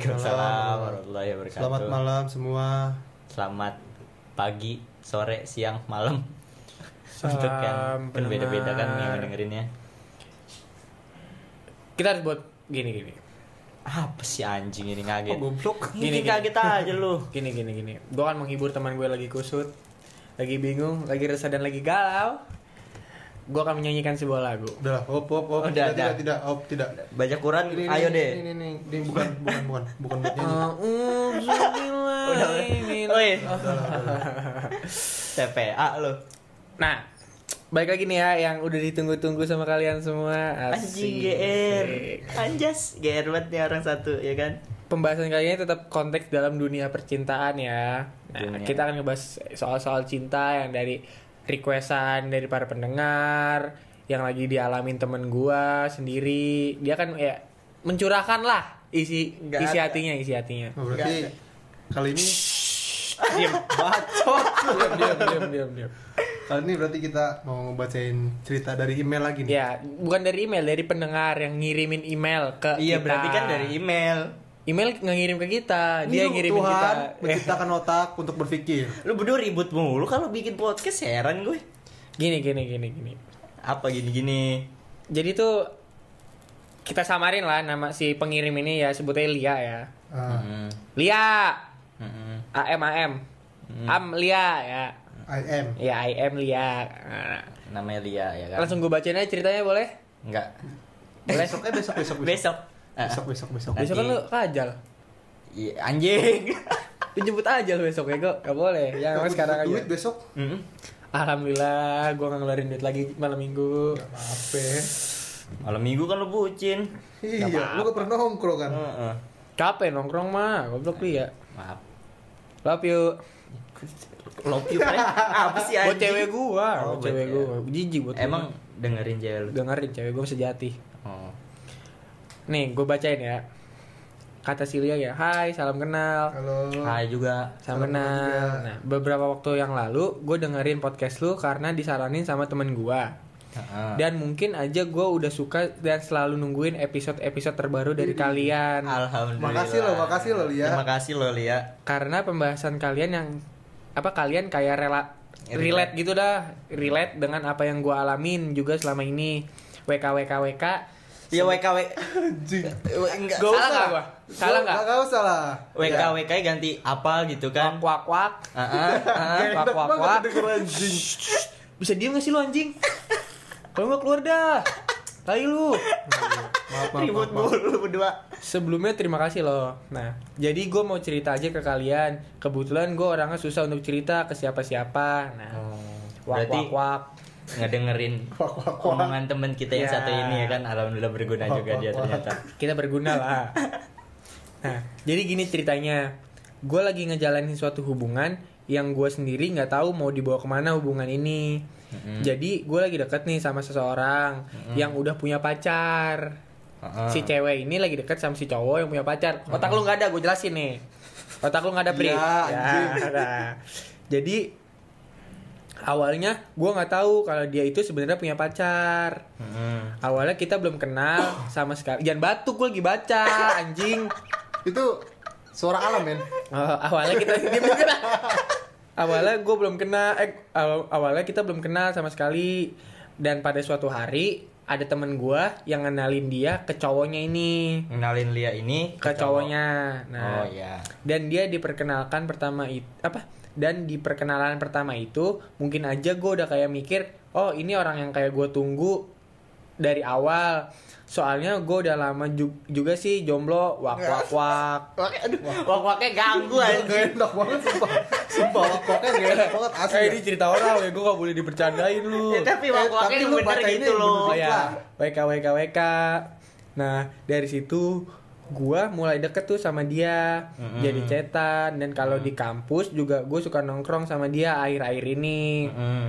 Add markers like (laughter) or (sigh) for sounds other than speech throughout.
Waalaikumsalam warahmatullahi wabarakatuh. Selamat malam semua. Selamat pagi, sore, siang, malam. Untuk yang Salam kan beda-beda kan yang dengerinnya. Kita harus buat gini gini. Apa sih anjing ini ngaget? Oh, goblok. Gini Gini, kaget aja lu. (laughs) Gini gini gini. Gue akan menghibur teman gue lagi kusut, lagi bingung, lagi resah dan lagi galau. Gue akan menyanyikan sebuah lagu. Udah, op, op, op. Udah, tidak, udah. tidak, tidak, op, tidak. Baca Quran, Ini, ayo ini, deh. Ini, ini, ini, ini, (laughs) bukan, bukan, bukan, bukan buat nyanyi. Oi. Udah udah lah. (laughs) TPA lu. Nah, balik lagi nih ya yang udah ditunggu-tunggu sama kalian semua. Anjing. GR. Anjas, GR banget nih orang satu ya kan. Pembahasan kali ini tetap konteks dalam dunia percintaan ya. Nah, Dunia. kita akan ngebahas soal-soal cinta yang dari requestan dari para pendengar, yang lagi dialamin temen gua sendiri. Dia kan ya mencurahkan lah isi Nggak isi ada. hatinya, isi hatinya. Oh, berarti kali ini Diam. (laughs) bacot. diam, diam, diam, diam, diam. Kali ini berarti kita mau ngebacain cerita dari email lagi nih. Ya, bukan dari email, dari pendengar yang ngirimin email ke Iya, kita. berarti kan dari email. Email nggak ngirim ke kita, Ini dia yang ngirimin Tuhan kita. menciptakan (laughs) otak untuk berpikir. Lu berdua ribut mulu kalau bikin podcast heran gue. Gini, gini, gini, gini. Apa gini-gini? Jadi tuh kita samarin lah nama si pengirim ini ya sebutnya Lia ya. Ah, Hmm. Lia, Hmm. AM AM. Am Lia ya. I am. Ya I am Lia. Nah, Namanya Lia ya kan? langsung gue bacain aja ceritanya boleh? Enggak. Boleh? Besok, eh besok, besok, Besok. Ah. Besok, besok, besok. Nanti- Besok kan lu kajal. Iya, anjing. Dijemput (laughs) aja lu besok ya kok. Gak boleh. Ya namanya sekarang butuh aja. Duit besok. Hmm. Alhamdulillah, gue gak ngeluarin duit lagi malam minggu. Gak apa-apa. Malam minggu kan lu bucin. Iya, lu gak pernah nongkrong kan? Heeh. Capek nongkrong mah, goblok Lia. Maaf. Love you. Love you, friend. Apa sih anjing? Buat cewek gua, Oh, buat cewek buat- gua. Jijik buat Emang gua. dengerin cewek lu. dengerin cewek gua sejati. Nih, gue bacain ya. Kata Silia ya, Hai, salam kenal. Halo. Hai juga. Salam Salam kenal. juga. Nah, beberapa waktu yang lalu, gue dengerin podcast lu karena disaranin sama temen gua. Heeh. Dan mungkin aja gue udah suka dan selalu nungguin episode-episode terbaru dari kalian. Alhamdulillah. Makasih lo, makasih lo, Lia. Terima kasih lo, Lia. Karena pembahasan kalian yang apa kalian kayak rela relate gitu dah, relate dengan apa yang gua alamin juga selama ini. WKWKWK. Ya WKW. Anjing. Enggak. Gak salah usah nggak? gua. Salah nggak? Gak usah lah. WKWK ganti apa gitu kan? Wak wak. Heeh. denger anjing. Bisa diem gak sih lu anjing? (laughs) Kalau nggak keluar dah. Tai lu. Maaf, maaf, Ribut mulu berdua. Sebelumnya terima kasih loh. Nah, jadi gue mau cerita aja ke kalian. Kebetulan gue orangnya susah untuk cerita ke siapa-siapa. Nah, wak Berarti wak wak. Ngedengerin (laughs) omongan teman kita yang Ya. satu ini ya kan alhamdulillah berguna Wak, juga wak, dia wak. ternyata. Kita berguna lah. (laughs) Nah, jadi gini ceritanya. Gue lagi ngejalanin suatu hubungan yang gue sendiri nggak tahu mau dibawa ke mana hubungan ini. Mm-mm. Jadi gue lagi deket nih sama seseorang yang udah punya pacar. Heeh. Si cewek ini lagi deket sama si cowok yang punya pacar. Otak lu nggak ada, gue jelasin nih. Otak lu nggak ada, Pri. Iya, anjing. (laughs) nah. Jadi awalnya gue nggak tahu kalau dia itu sebenarnya punya pacar. Heeh. Awalnya kita belum kenal sama sekali. Jangan batuk, gue lagi baca, anjing. Itu suara alam men. Oh, awalnya kita dia belum kenal. awalnya gue belum kenal, eh aw- awalnya kita belum kenal sama sekali. Dan pada suatu hari ada temen gue yang ngenalin dia ke cowoknya ini, Ngenalin Lia ini ke cowoknya. Nah, Oh iya. dan dia diperkenalkan pertama itu apa? Dan di perkenalan pertama itu mungkin aja gue udah kayak mikir, oh ini orang yang kayak gue tunggu dari awal. Soalnya gue udah lama ju- juga sih jomblo, wak wak wak. Wak, aduh, wak waknya ganggu Gak anjing. enak banget sumpah. Sumpah pokoknya gak enak banget asli. Eh ini cerita orang ya, gue gak boleh dipercandain lu. Ya, tapi Eh, wak waknya lu bener gitu loh. Oh ya. WK WK WK. Nah dari situ gua mulai deket tuh sama dia, Mm-mm. jadi cetan dan kalau di kampus juga gue suka nongkrong sama dia akhir-akhir ini. Heeh.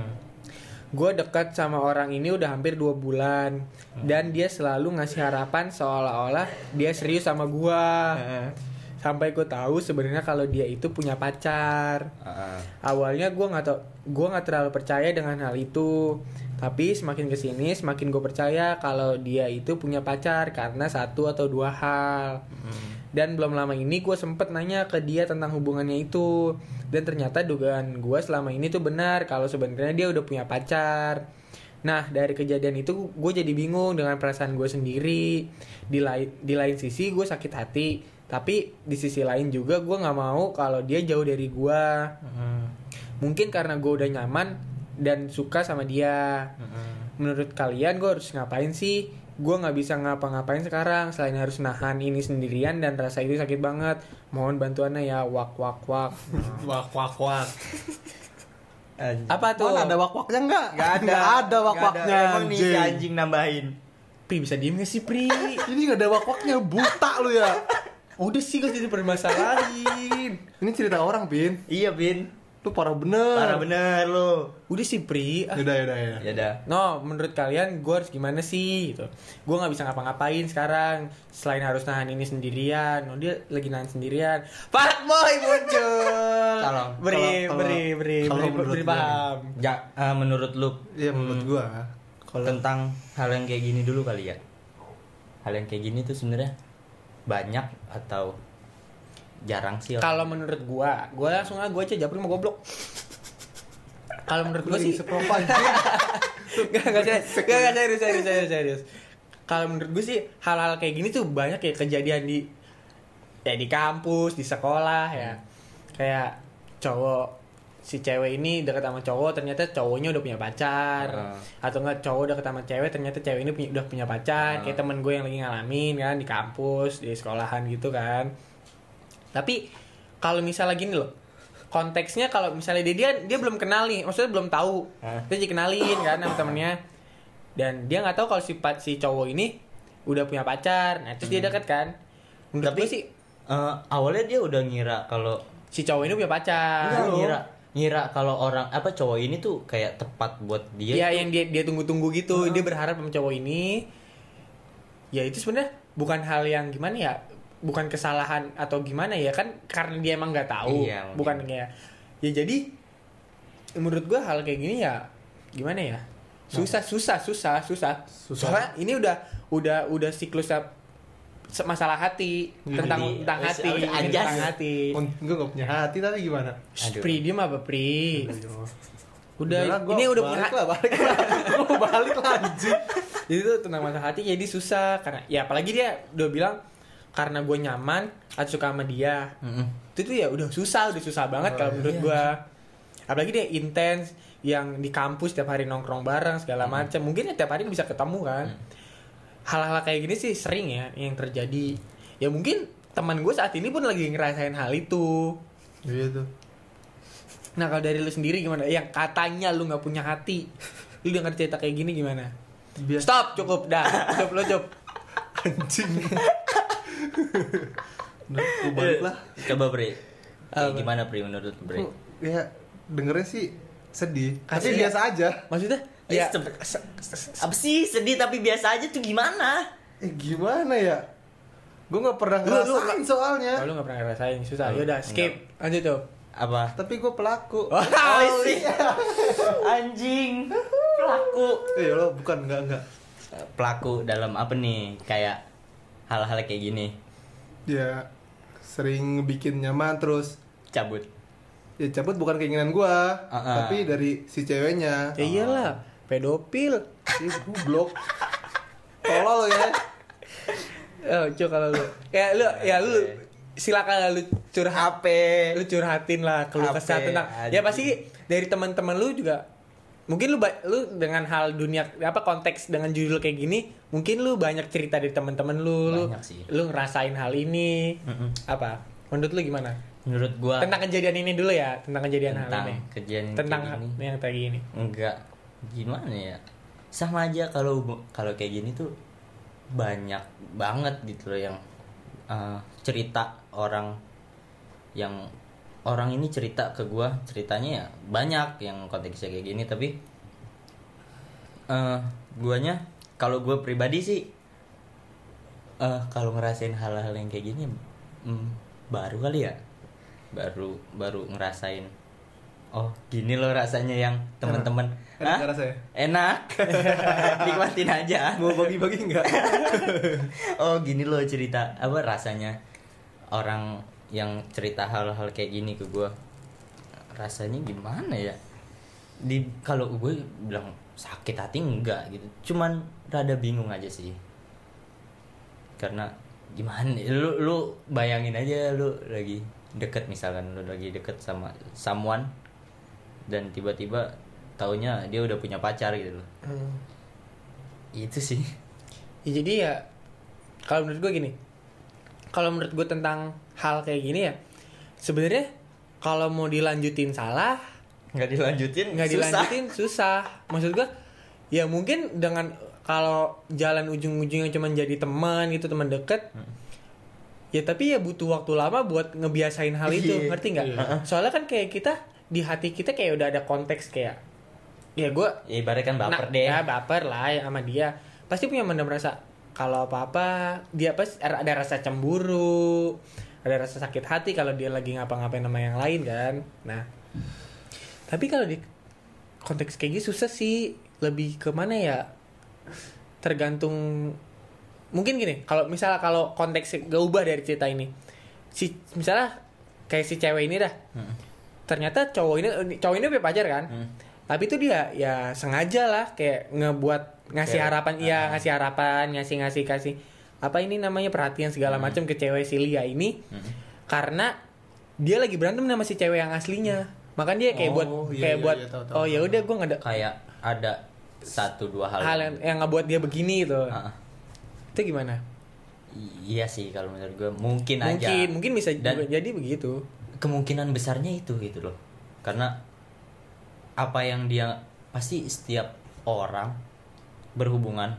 Gue dekat sama orang ini udah hampir dua bulan dan dia selalu ngasih harapan seolah-olah dia serius sama gua. Heeh. sampai gue tahu sebenarnya kalau dia itu punya pacar Heeh. awalnya gue nggak tau gue nggak terlalu percaya dengan hal itu tapi semakin ke sini semakin gue percaya kalau dia itu punya pacar karena satu atau dua hal. Dan belum lama ini gue sempet nanya ke dia tentang hubungannya itu. Dan ternyata dugaan gue selama ini tuh benar kalau sebenarnya dia udah punya pacar. Nah dari kejadian itu gue jadi bingung dengan perasaan gue sendiri. Di lain di lain sisi gue sakit hati. Tapi di sisi lain juga gue nggak mau kalau dia jauh dari gue mungkin karena gue udah nyaman dan suka sama dia menurut kalian gue harus ngapain sih gue nggak bisa ngapa-ngapain sekarang selain harus nahan ini sendirian dan rasa itu sakit banget mohon bantuannya ya wak wak wak (laughs) Wak wak wak. apa tuh Mana ada wak waknya enggak? Gak ada. Nggak ada wak Nggak ada. waknya. Emang nih si anjing nambahin. pri bisa diem gak sih pri (laughs) Ini nggak ada wak waknya buta lu ya. udah sih gak jadi permasalahin Ini cerita orang, Pin. Iya, Bin. Lu parah bener. Parah bener lu. udah sih pri ah. Yaudah, yaudah, ya. Ya dah. No, menurut kalian gue harus gimana sih gitu? Gue nggak bisa ngapa-ngapain sekarang selain harus nahan ini sendirian. No, dia lagi nahan sendirian. Pak Boy muncul. (laughs) Tolong. beri, Kalau- beri, beri, beri, beri gue paham. Ja, eh, menurut lu Iya, menurut gua. kalau tentang hal yang kayak gini dulu kali ya. Hal yang kayak gini tuh sebenarnya banyak atau jarang sih? Kalau menurut gue, gue langsung ah gue aja japri mau goblok. Kalau menurut gue sih, sepropan. gak gak serius, gak gak serius, serius, serius, serius. Kalau menurut gue sih hal-hal kayak gini tuh banyak ya kejadian di ya di kampus, di sekolah ya. Kayak cowok si cewek ini deket sama cowok ternyata cowoknya udah punya pacar Ah. atau enggak cowok deket sama cewek ternyata cewek ini punya, udah punya pacar Ah. kayak temen gue yang lagi ngalamin kan di kampus di sekolahan gitu kan tapi kalau misalnya gini loh konteksnya kalau misalnya dia dia dia belum kenal nih maksudnya belum tahu. Hah? dia dikenalin kan sama temennya. Dan dia nggak tahu kalau si pa- si cowok ini udah punya pacar. Nah terus dia deket kan. Menurut Tapi sih Eh, awalnya dia udah ngira kalau si cowok ini punya pacar. Enggak, ngira ngira kalau orang apa cowok ini tuh kayak tepat buat dia Iya yang dia dia tunggu-tunggu gitu. Ah. dia berharap sama cowok ini. Ya itu sebenarnya bukan hal yang gimana ya bukan kesalahan atau gimana ya kan karena dia emang nggak tahu. Iya, bukan kayak ya jadi menurut gua hal kayak gini ya gimana ya? Susah susah susah susah. Susah. soalnya ini udah udah udah siklusnya se- masalah hati tentang Jadi, tentang hati anjas. tentang hati. Gue gak punya hati tapi gimana? Shh. Pri dia mah apa Pri? Udah Udahlah, gua ini udah punya balik lah, balik lah. (laughs) Balik lah itu tentang masalah hati jadi susah. Karena ya apalagi dia udah bilang karena gue nyaman atau suka sama dia Mm-mm. itu tuh ya udah susah udah susah banget Oh, kalau menurut iya. gue apalagi dia intens yang di kampus tiap hari nongkrong bareng segala macam mungkin ya tiap hari bisa ketemu kan. Hal-hal kayak gini sih sering ya yang terjadi. Ya mungkin teman gue saat ini pun lagi ngerasain hal itu. Iya tuh. nah kalau dari lu sendiri gimana? Yang katanya lu nggak punya hati lu denger cerita kayak gini gimana? Biasa stop cukup dah. Cukup lu cukup. (laughs) Anjing. Udah, gua balik lah. coba Bre Kayak gimana Bre menurut Kok, Ya dengernya sih sedih. Tapi Kasihan. biasa aja. maksudnya Eh, ya sebe- apa sih sedih tapi biasa aja tuh gimana Eh gimana ya? Gue gak pernah Lu- lu ngerasain nggak- soalnya. Oh, lu gak pernah ngerasain susah. Oh, Yaudah, skip. Lanjut tuh. apa Tapi gue pelaku. (laughs) Oh, sih anjing pelaku Eh lo bukan enggak enggak. pelaku dalam apa nih kayak hal-hal kayak gini Dia sering bikin nyaman terus cabut ya cabut bukan keinginan gua Uh-uh. tapi dari si ceweknya Ya iyalah, pedofil. Ih, goblok tolol lo ya Oh, coba kalau lu. Ya lu ya lu silakan lah lu curhat. HP Lu curhatin lah keluh kesah tentang. Ya pasti dari teman-teman lu juga mungkin lu lu dengan hal dunia apa konteks dengan judul kayak gini mungkin lu banyak cerita dari teman-teman lu lu sih. lu ngerasain hal ini. Mm-mm. apa? Menurut lu gimana? Menurut gua tentang kejadian ini dulu ya tentang kejadian hal tentang ini. kejadian tentang gini. yang kayak gini. Enggak gimana ya? Sama aja kalau kalau kayak gini tuh banyak banget gitu loh yang eh, cerita orang yang orang ini cerita ke gua ceritanya ya banyak yang konteksnya kayak gini tapi eh guanya kalau gue pribadi sih eh kalau ngerasain hal-hal yang kayak gini mm, baru kali ya. Baru baru ngerasain oh gini loh rasanya yang teman-teman Enak. Rasanya? (laughs) nikmatin aja. Mau bagi-bagi nggak? (laughs) oh gini loh cerita apa rasanya orang yang cerita hal-hal kayak gini ke gue rasanya gimana ya? Di kalau gue bilang sakit hati enggak gitu. Cuman rada bingung aja sih. Karena gimana ya, lu lu bayangin aja lu lagi deket misalkan lu lagi deket sama someone dan tiba-tiba taunya dia udah punya pacar gitu loh. Hmm. itu sih. Ya, jadi ya kalau menurut gue gini kalau menurut gue tentang hal kayak gini ya sebenarnya kalau mau dilanjutin salah nggak dilanjutin nggak dilanjutin susah. Maksud gue ya mungkin dengan kalau jalan ujung-ujungnya cuma jadi teman gitu teman deket ya tapi ya butuh waktu lama buat ngebiasain hal itu Iya. ngerti nggak? Iya. soalnya kan kayak kita di hati kita kayak udah ada konteks kayak ya gue ya ibaratnya kan baper Nah, deh. ya baper lah ya sama dia. Pasti punya mana merasa kalau apa apa dia pas ada rasa cemburu ada rasa sakit hati kalau dia lagi ngapa-ngapain sama yang lain kan? Nah tapi kalau di konteks kayak gitu susah sih. Lebih ke mana ya? Tergantung mungkin gini kalau misalnya kalau konteks gak ubah dari cerita ini. Si misalnya kayak si cewek ini dah. Hmm. ternyata cowok ini cowok ini punya pacar kan? Hmm. Tapi itu dia ya sengaja lah kayak ngebuat ngasih Kayak, harapan iya ah. ngasih harapan ngasih ngasih kasih. Apa ini namanya perhatian segala Hmm. macam ke cewek si Lia ini Hmm. karena dia lagi berantem sama si cewek yang aslinya. Makanya dia kayak Oh, buat iya, kayak iya, buat iya, tahu, tahu, oh ya udah gue nggak ada kayak ada satu dua hal, hal yang, yang ngebuat dia begini gitu. Ah, itu gimana? I- iya sih kalau menurut gue mungkin, aja. Mungkin mungkin bisa Dan- jadi begitu. kemungkinan besarnya itu gitu loh. Karena apa yang dia pasti setiap orang berhubungan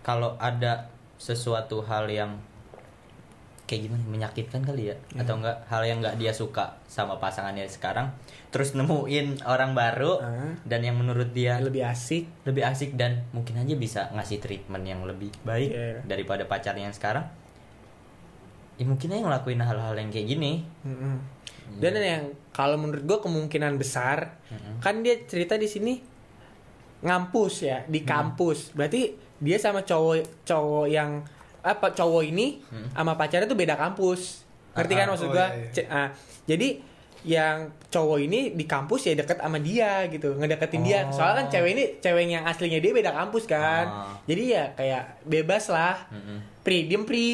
kalau ada sesuatu hal yang kayak gimana menyakitkan kali ya Iya. atau enggak hal yang enggak dia suka sama pasangannya sekarang terus nemuin orang baru Ah. dan yang menurut dia lebih asik lebih asik dan mungkin aja bisa ngasih treatment yang lebih baik Iya. daripada pacarnya yang sekarang ya mungkin aja ngelakuin hal-hal yang kayak gini Mm-mm. dan yang kalau menurut gue kemungkinan besar Mm-mm. kan dia cerita di sini ngampus ya di kampus berarti dia sama cowok cowok yang apa cowok ini Hmm. sama pacarnya tuh beda kampus ngerti Ah, kan maksud Oh, gua iya, iya. Ah, jadi yang cowok ini di kampus ya deket sama dia gitu ngedeketin dia Oh. soalnya kan cewek ini cewek yang aslinya dia beda kampus kan Ah. jadi ya kayak bebas lah Mm-mm. pri diem pri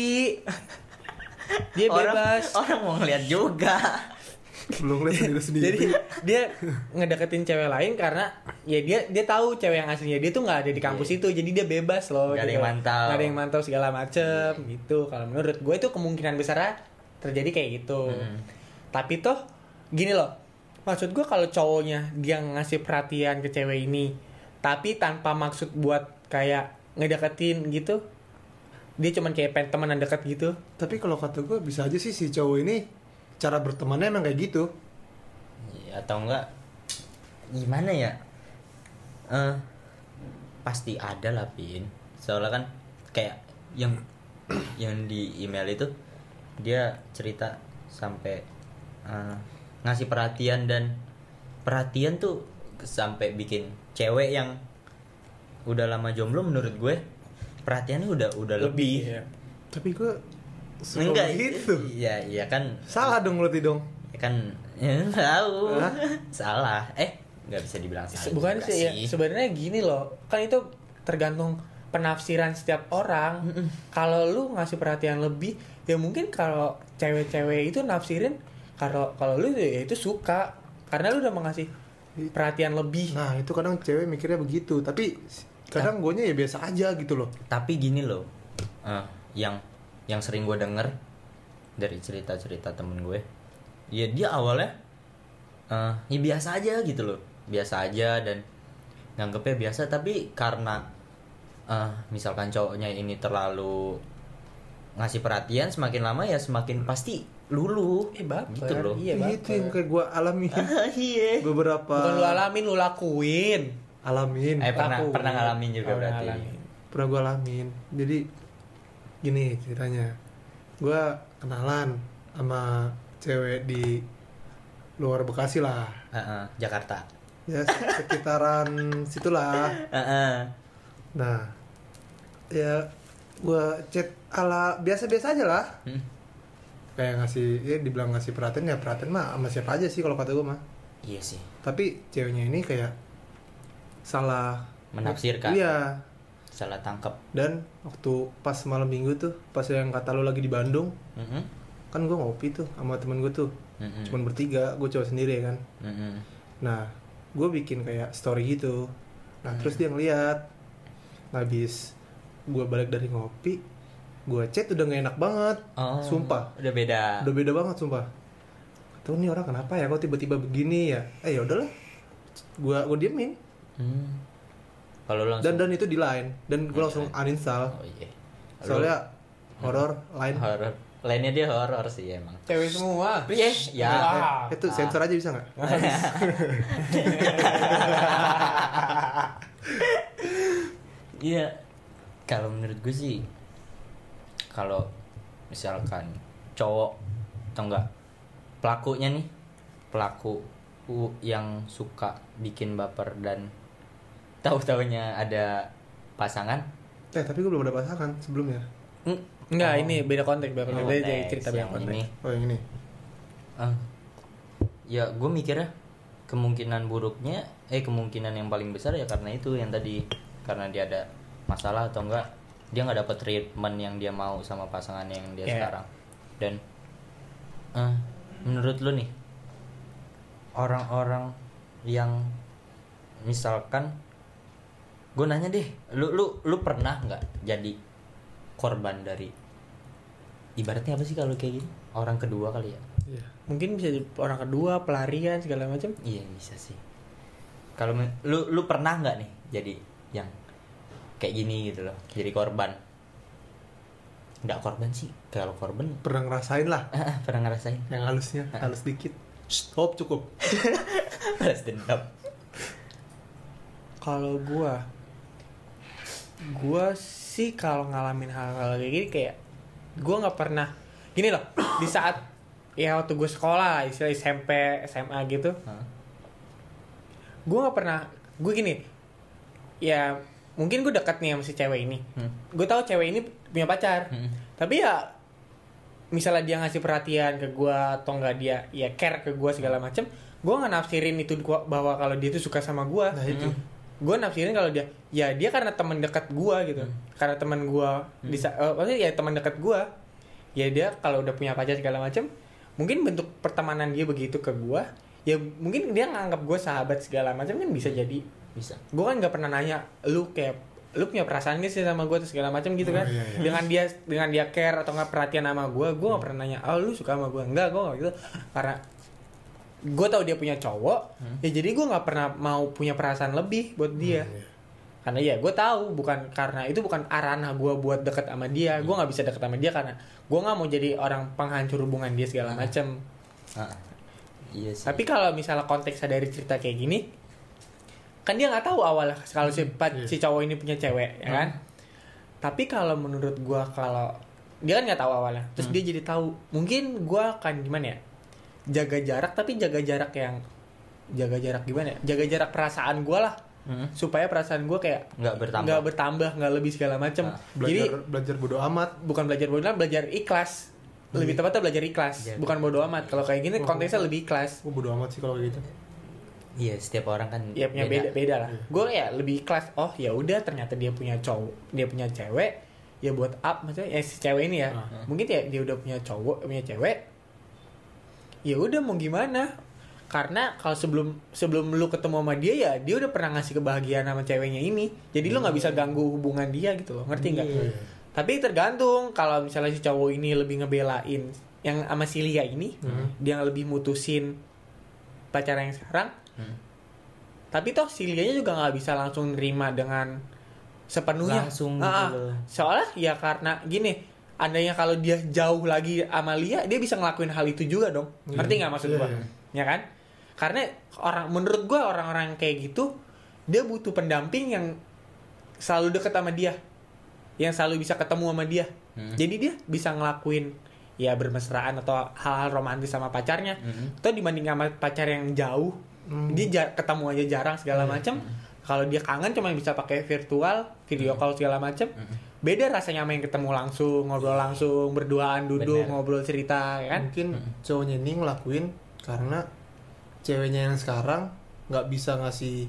(laughs) dia orang, bebas orang mau ngeliat juga (laughs) Belum lihat sendiri (laughs) sendiri. jadi dia ngedeketin cewek lain karena ya dia dia tahu cewek yang aslinya dia tuh nggak ada di kampus itu jadi dia bebas loh Nggak ada gitu. yang mantau. Nggak ada yang mantau segala macem gitu kalau menurut gue itu kemungkinan besar terjadi kayak gitu Mm. tapi toh gini loh maksud gue kalau cowoknya dia ngasih perhatian ke cewek ini tapi tanpa maksud buat kayak ngedeketin gitu dia cuman kayak pengen temenan deket gitu Tapi kalau kata gue bisa aja sih si cowok ini cara bertemannya emang kayak gitu. Ya, atau enggak gimana ya Eh pasti ada lah pin soalnya kan kayak yang yang di email itu dia cerita sampai eh, ngasih perhatian dan perhatian tuh sampai bikin cewek yang udah lama jomblo menurut gue perhatiannya udah udah lebih, ya. Tapi gue suka enggak gitu. iya iya kan Salah dong berarti dong. Ya kan (laughs) ya, tahu Hah? salah eh nggak bisa dibilang salah bukan sih ya sebenarnya gini loh kan itu tergantung penafsiran setiap orang kalau lu ngasih perhatian lebih ya mungkin kalau cewek-cewek itu nafsirin kalau kalau lu ya itu suka karena lu udah mengasih perhatian lebih Nah itu kadang cewek mikirnya begitu. Tapi kadang gue ya biasa aja gitu loh. tapi gini loh eh, yang yang sering gue denger dari cerita cerita temen gue ya dia awalnya eh, ya biasa aja gitu loh biasa aja dan nganggepnya biasa tapi karena eh, misalkan cowoknya ini terlalu ngasih perhatian semakin lama ya semakin pasti lulu eh baper. gitu loh. Iya itu yang baper kayak gue alamin (laughs) iya. Beberapa bukan lu alamin lu lakuin. Alamin. Eh pernah Lakuin. pernah ngalamin juga Oh, berarti. ngalamin. pernah gue alamin. Jadi gini ceritanya. Gue kenalan sama cewek di luar Bekasi lah. Heeh, Jakarta. Ya sekitaran situlah. Heeh. nah ya gua chat ala biasa-biasa aja lah. Hmm. kayak ngasih ya dibilang ngasih perhatian ya perhatian mah sama siapa aja sih kalau kata gua mah. Iya sih. Tapi ceweknya ini kayak salah Menafsirkan. iya salah tangkap dan waktu pas malam minggu tuh pas yang kata lu lagi di Bandung Mhm. kan gua ngopi tuh sama temen gue tuh. Mhm. cuman bertiga gue cowok sendiri ya kan. Mhm. nah gue bikin kayak story gitu. Nah terus dia ngeliat. Nah, habis gue balik dari ngopi gue chat udah gak enak banget. Oh, sumpah. udah beda. Udah beda banget sumpah. Tuh nih orang kenapa ya kok tiba-tiba begini ya? Eh ya udahlah. Gue gue diemin. Hmm. Kalau langsung dan dan itu di line. Dan gue langsung uninstall. Oh iya. Soalnya horor (laughs) line. Horor lainnya dia horor sih emang. Cewek semua. ya ya. Wah. itu sensor aja bisa nggak? (laughs) Iya. Kalau menurut gue sih kalau misalkan cowok atau enggak pelakunya nih pelaku yang suka bikin baper dan tahu-taunya ada pasangan? Eh tapi gue belum ada pasangan sebelumnya. Enggak, oh, ini beda konteks, beda konteks. Jadi konteks. cerita beda yang konteks. ini. Oh yang ini. Ah, ya gue mikirnya kemungkinan buruknya eh kemungkinan yang paling besar ya karena itu yang tadi. Karena dia ada masalah atau enggak dia nggak dapet treatment yang dia mau sama pasangan yang dia Iya. sekarang. Dan eh, menurut lu nih orang-orang yang misalkan gue nanya deh lu lu lu pernah nggak jadi korban dari ibaratnya apa sih kalau kayak gini orang kedua kali ya Iya. Mungkin bisa jadi orang kedua, pelarian segala macam. Iya bisa sih. Kalau lu lu pernah nggak nih jadi yang kayak gini gitu loh, jadi korban? Nggak korban sih, kalau korban (laughs) pernah ngerasain lah pernah ngerasain yang halusnya halus dikit stop cukup (laughs) balas dendam. Kalau gua gua sih kalau ngalamin hal-hal kayak gini kayak gua nggak pernah gini loh di saat ya waktu gue sekolah istilah SMP SMA gitu. Gue nggak pernah gue gini ya mungkin gue dekat nih sama si cewek ini. Hmm. gue tahu cewek ini punya pacar. Hmm. tapi ya misalnya dia ngasih perhatian ke gue atau enggak dia ya care ke gue segala macem gue nggak nafsirin itu gua- bahwa kalau dia tuh suka sama gue nah itu gue nafsirin kalau dia ya dia karena teman dekat gue gitu. Karena teman gue bisa eh, maksudnya ya teman dekat gue ya dia kalau udah punya pacar segala macem mungkin bentuk pertemanan dia begitu ke gue ya mungkin dia nganggap gue sahabat segala macam kan bisa jadi. Bisa. gue kan nggak pernah nanya lu kayak lu punya perasaan gak sih sama gue atau segala macam gitu Oh, kan. iya, iya. dengan dia dengan dia care atau nggak perhatian sama gue gue nggak pernah nanya oh lu suka sama gue enggak gue gitu. Karena gue tahu dia punya cowok ya jadi gue nggak pernah mau punya perasaan lebih buat dia. Hmm, iya. karena ya gue tahu bukan karena itu bukan arana gue buat deket sama dia. Gue nggak bisa deket sama dia karena gue nggak mau jadi orang penghancur hubungan dia segala macam Ah, iya sih. tapi kalau misalnya konteksnya dari cerita kayak gini kan dia nggak tahu awalnya kalau si, pa- Iya. si cowok ini punya cewek ya kan? Tapi kalau menurut gua kalau dia kan nggak tahu awalnya. Terus dia jadi tahu mungkin gua akan gimana ya jaga jarak tapi jaga jarak yang jaga jarak gimana ya? Jaga jarak perasaan gua lah. Hmm. supaya perasaan gua kayak Nggak bertambah. nggak bertambah nggak lebih segala macam Ah, jadi belajar belajar bodo amat. bukan belajar bodoh amat, belajar ikhlas. Lebih tepatnya belajar ikhlas Belajar. bukan bodoh amat. Kalau kayak gini konteksnya lebih ikhlas. gue bodo amat sih kalau kayak gitu. Iya, setiap orang kan ya punya beda. beda lah. Gue ya lebih ikhlas oh ya udah ternyata dia punya cowok dia punya cewek ya buat up maksudnya ya si cewek ini ya. Ah. mungkin ya dia udah punya cowok punya cewek ya udah mau gimana karena kalau sebelum sebelum lu ketemu sama dia ya dia udah pernah ngasih kebahagiaan sama ceweknya ini jadi lu nggak bisa ganggu hubungan dia gitu loh ngerti nggak Iya. tapi tergantung kalau misalnya si cowok ini lebih ngebelain yang sama si Lia ini Hmm. dia lebih mutusin pacaran yang sekarang Hmm. tapi toh si Lianya juga nggak bisa langsung nerima dengan sepenuhnya Langsung ah. gitu soalnya ya karena gini andainya kalau dia jauh lagi sama Lia dia bisa ngelakuin hal itu juga dong. Iya. ngerti nggak maksud Iya, gua? iya. ya kan? Karena orang menurut gua orang-orang yang kayak gitu dia butuh pendamping yang selalu deket sama dia. Yang selalu bisa ketemu sama dia. Hmm. jadi dia bisa ngelakuin ya bermesraan atau hal-hal romantis sama pacarnya. Mhm. atau dibanding sama pacar yang jauh Hmm. dia jar- ketemu aja jarang segala macam kalau dia kangen cuma bisa pakai virtual video call segala macam beda rasanya sama yang ketemu langsung ngobrol langsung berduaan duduk Bener. ngobrol cerita ya kan? Mungkin cowoknya ini ngelakuin karena ceweknya yang sekarang nggak bisa ngasih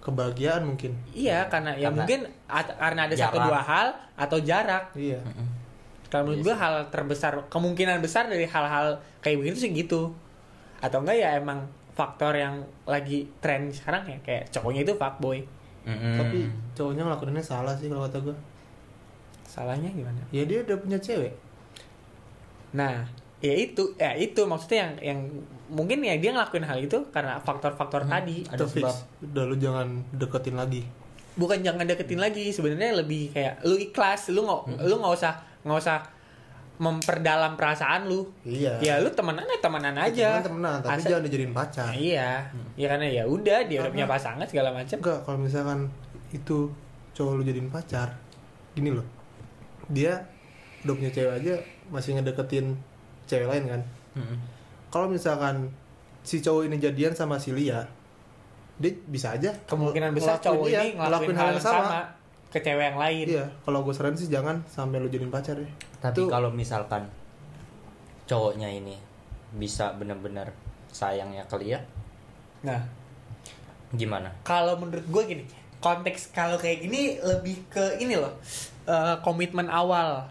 kebahagiaan mungkin. Iya karena ya Karena mungkin at- karena ada satu jarak. dua hal atau jarak. Iya. Kalau menurut gue hal terbesar kemungkinan besar dari hal-hal kayak begitu sih gitu. Atau enggak ya emang faktor yang lagi tren sekarang ya kayak cowoknya itu fuckboy Mm-mm. tapi cowoknya ngelakuinnya salah sih kalau kata gue salahnya gimana ya dia udah punya cewek Nah, ya itu, ya itu maksudnya yang yang mungkin ya dia ngelakuin hal itu karena faktor-faktor tadi. ada fix. sebab. udah lu jangan deketin lagi Bukan jangan deketin lagi, sebenarnya lebih kayak lu ikhlas, lu nggak lu nggak usah nggak usah memperdalam perasaan lu. iya Ya lu temenan ya temenan aja. Temenan, temenan tapi Asal- jangan dijadiin pacar Nah, iya, ya karena ya udah dia udah punya pasangan segala macam. enggak kalau misalkan itu cowok lu jadiin pacar gini loh dia udah punya cewek aja masih ngedeketin cewek lain kan Mm-mm. kalau misalkan si cowok ini jadian sama si Lia dia bisa aja Kemungkinan besar ngelakuin- cowok iya, ini ngelakuin hal yang sama. ke cewek yang lain. iya kalau gue saran sih jangan sampai lu jadiin pacar ya Tapi kalau misalkan cowoknya ini bisa benar-benar sayangnya ke Lia, Nah, gimana? kalau menurut gue gini konteks kalau kayak gini lebih ke ini loh eh, komitmen awal.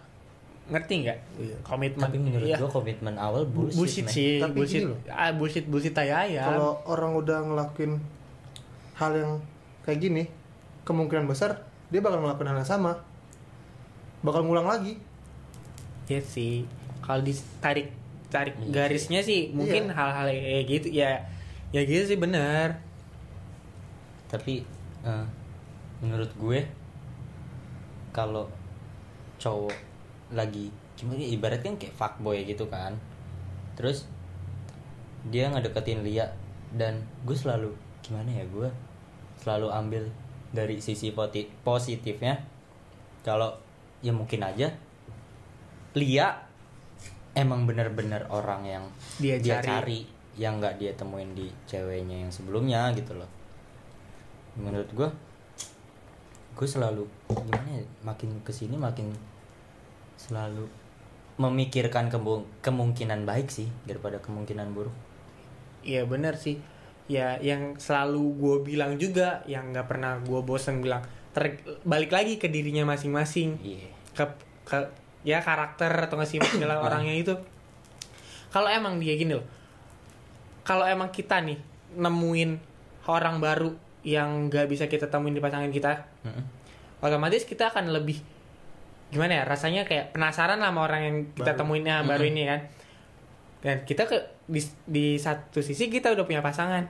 Ngerti nggak? Iya. komitmen. Tapi menurut iya. gua komitmen awal bullshit, bullshit, sih Tapi bullshit. loh. ah, bullshit bullshit ya ya. Kalau orang udah ngelakuin hal yang kayak gini kemungkinan besar dia bakal ngelakuin hal yang sama. Bakal ngulang lagi ya sih kalau ditarik tarik Iya garisnya sih mungkin Iya. hal-hal kayak gitu ya ya gitu sih benar Tapi eh, menurut gue kalau cowok lagi gimana ya, ibaratnya kayak fuckboy gitu kan. Terus dia ngedeketin Lia dan gue selalu gimana ya gue selalu ambil dari sisi positifnya kalau ya mungkin aja Lia emang bener-bener orang yang Dia dia cari. cari yang nggak dia temuin di ceweknya yang sebelumnya gitu loh menurut gue gue selalu gimana ya makin ke sini makin selalu memikirkan kemu- kemungkinan baik sih daripada kemungkinan buruk Iya benar sih. Ya yang selalu gue bilang juga, yang nggak pernah gue bosen bilang. Ter balik lagi ke dirinya masing-masing. iya Ke, ke ya karakter atau nggak sifat segala (coughs) orangnya itu. Kalau emang dia gini loh. Kalau emang kita nih nemuin orang baru yang nggak bisa kita temuin di pasangan kita, Mm-mm. otomatis kita akan lebih gimana ya rasanya kayak penasaran lah sama orang yang kita Baru. temuin yang baru ini kan dan kita ke di, di satu sisi kita udah punya pasangan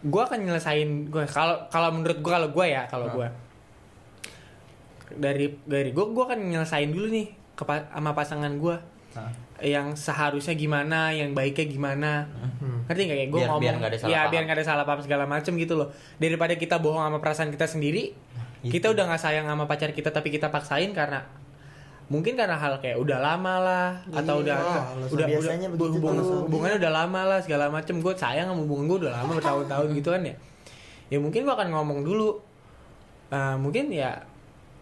gue akan nyelesain gue kalau kalau menurut gue kalau gue ya kalau Hmm. gue dari dari gue gue akan nyelesain dulu nih ke sama pasangan gue yang seharusnya gimana yang baiknya gimana Hmm. ngerti nggak kayak gue ngomong biar nggak ada salah ya paham. biar nggak ada salah paham segala macem gitu loh daripada kita bohong sama perasaan kita sendiri Itu. kita udah nggak sayang sama pacar kita tapi kita paksain karena mungkin karena hal kayak udah lama lah atau Iya, udah alasan udah biasanya udah, tuh. hubungannya udah lama lah segala macem gue sayang sama hubungan gue udah lama bertahun-tahun gitu kan ya ya mungkin gue akan ngomong dulu Eh, mungkin ya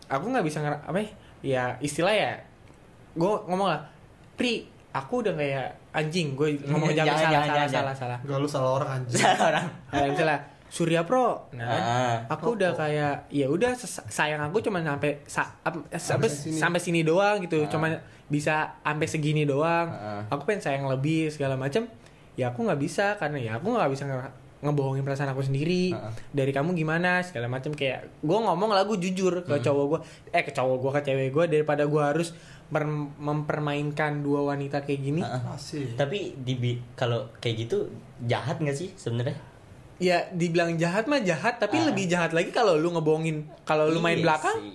aku nggak bisa nger apa ya, ya istilah ya gue ngomong lah pri aku udah kayak anjing gue (laughs) ngomong jangan, Jangan, salah, jangan, salah, jangan, salah salah. Gak lu salah orang anjing. Orang. Nah, misalnya Surya Pro nah kan, Ah. aku udah kayak ya udah sayang aku cuma sampai sa- sampai sini. sampai sini doang gitu. Ah. cuma bisa sampai segini doang. Ah. aku pengen sayang lebih segala macam ya aku nggak bisa karena ya aku nggak bisa ngebohongin perasaan aku sendiri Ah. dari kamu gimana segala macam kayak gue ngomong lagu jujur ke Hmm. cowok gue eh ke cowok gue ke cewek gue daripada gue harus mempermainkan dua wanita kayak gini Ah. Asik tapi di kalau kayak gitu jahat nggak sih sebenarnya ya dibilang jahat mah jahat tapi Ah. lebih jahat lagi kalau lu ngebohongin kalau lu main Iya belakang sih.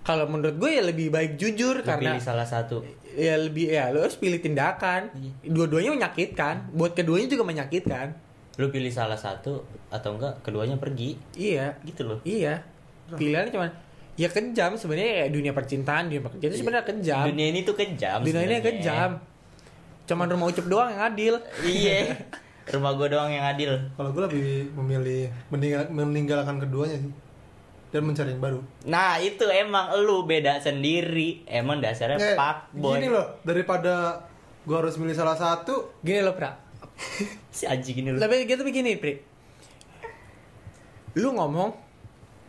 kalau menurut gue ya lebih baik jujur Lu karena pilih salah satu ya lebih ya lu harus pilih tindakan Iya. dua-duanya menyakitkan buat keduanya juga menyakitkan lu pilih salah satu atau enggak keduanya pergi. Iya. Gitu loh. Iya. Pilihannya cuman ya kejam sebenarnya kayak dunia percintaan dunia pekerjaan itu sebenarnya kejam. Dunia ini tuh kejam dunia ini sebenarnya. kejam. Cuman rumah ucup doang yang adil. Iya. (laughs) Rumah gue doang yang adil. Kalau gue lebih memilih meninggal, meninggalkan keduanya sih. Dan mencari yang baru. nah itu emang lu beda sendiri. Emang dasarnya Eh, pak boy. Gini loh, daripada gue harus milih salah satu, gini loh pra (laughs) si anjing ini lu. Tapi gitu begini pri. Lu ngomong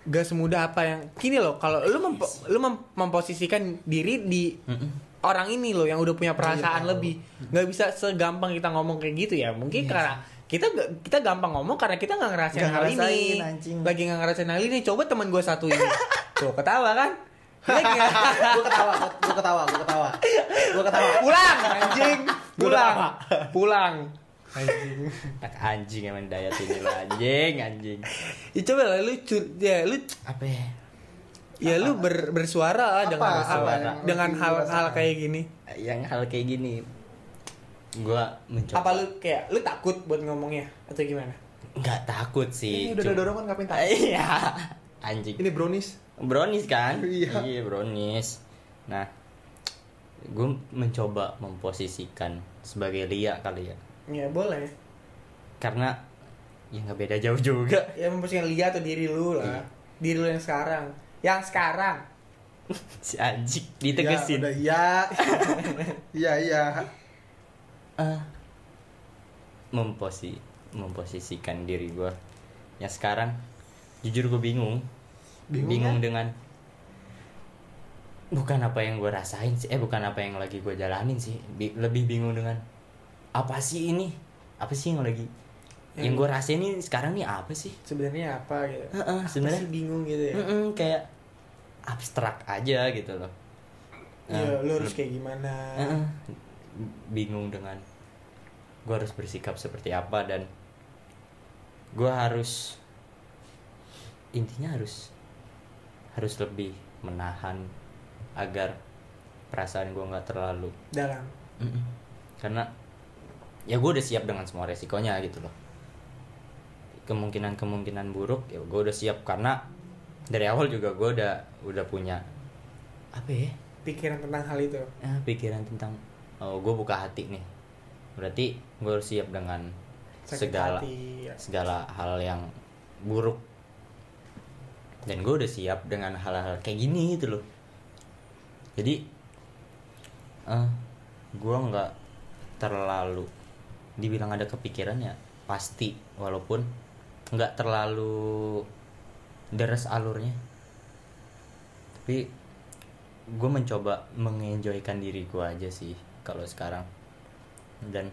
gak semudah apa yang gini loh kalau lu mempo, lu mem- memposisikan diri di Mm-mm. orang ini loh yang udah punya perasaan Iya. lebih. Nggak bisa segampang kita ngomong kayak gitu ya. Mungkin karena kita kita gampang ngomong karena kita nggak ngerasain Nggak hal ini. anjing. lagi nggak ngerasain hal ini coba teman gue satu ini. (laughs) Tuh ketawa kan? Gue ketawa, gue ketawa, gue ketawa, gue (laughs) ketawa. pulang anjing. Pulang ketawa. pulang Anjing. Tak anjing emang daya ini lu anjing anjing. Ya, coba lah lu cur- ya lu apa ya? ya lu ber- bersuara lah Apa? dengan Apa dengan hal-hal kayak gini. Yang hal kayak gini gua mencoba. Apa lu kayak lu takut buat ngomongnya atau gimana? Nggak takut sih Ini udah ada Cuma- dorongan ngapain takut? (laughs) iya. Anjing. Ini brownies. brownies kan? Iya. brownies. Nah gue mencoba memposisikan sebagai Lia kali ya ya boleh karena ya nggak beda jauh juga (laughs) ya memposisikan lihat atau diri lu lah Iya. diri lu yang sekarang yang sekarang (laughs) si anjing Ya, ditegesin udah iya. (laughs) Iya, iya. Ah. memposi memposisikan diri gue ya sekarang jujur gue bingung Bingung ya? dengan bukan apa yang gue rasain sih eh bukan apa yang lagi gue jalanin sih Bi- lebih bingung dengan apa sih ini? Apa sih yang lagi yang gue rasain ini sekarang nih apa sih? Sebenarnya apa gitu? Heeh, Apa sebenarnya? bingung gitu ya? Mm-mm, kayak abstrak aja gitu loh. Ya Nah, lu harus leb- kayak gimana? Heeh. bingung dengan gue harus bersikap seperti apa dan gue harus intinya harus harus lebih menahan agar perasaan gue nggak terlalu dalam. Mm-mm. karena ya gue udah siap dengan semua resikonya gitu loh. Kemungkinan kemungkinan buruk ya gue udah siap karena dari awal juga gue udah udah punya apa ya? Pikiran tentang hal itu. Eh, pikiran tentang oh gue buka hati nih. Berarti gue harus siap dengan sakit segala hati ya. segala hal yang buruk. Dan gue udah siap dengan hal-hal kayak gini gitu loh. Jadi eh gue nggak terlalu dibilang ada kepikiran ya pasti. Walaupun nggak terlalu deres alurnya. Tapi gue mencoba mengenjoykan diri gue aja sih kalau sekarang. Dan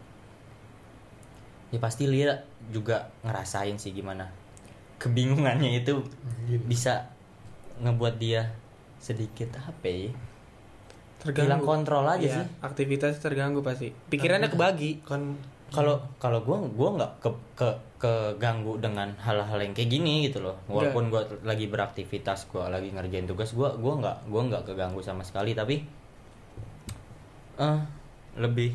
ya pasti Lia juga ngerasain sih gimana kebingungannya itu Gini. bisa ngebuat dia sedikit apa ya? Terganggu. Hilang kontrol aja Iya, sih. aktivitas terganggu pasti. Pikirannya kebagi. Kan kalau kalau gue gua nggak ke ke keganggu dengan hal-hal yang kayak gini gitu loh. Walaupun gue lagi beraktivitas gue lagi ngerjain tugas gue gua nggak gua nggak keganggu sama sekali. Tapi eh lebih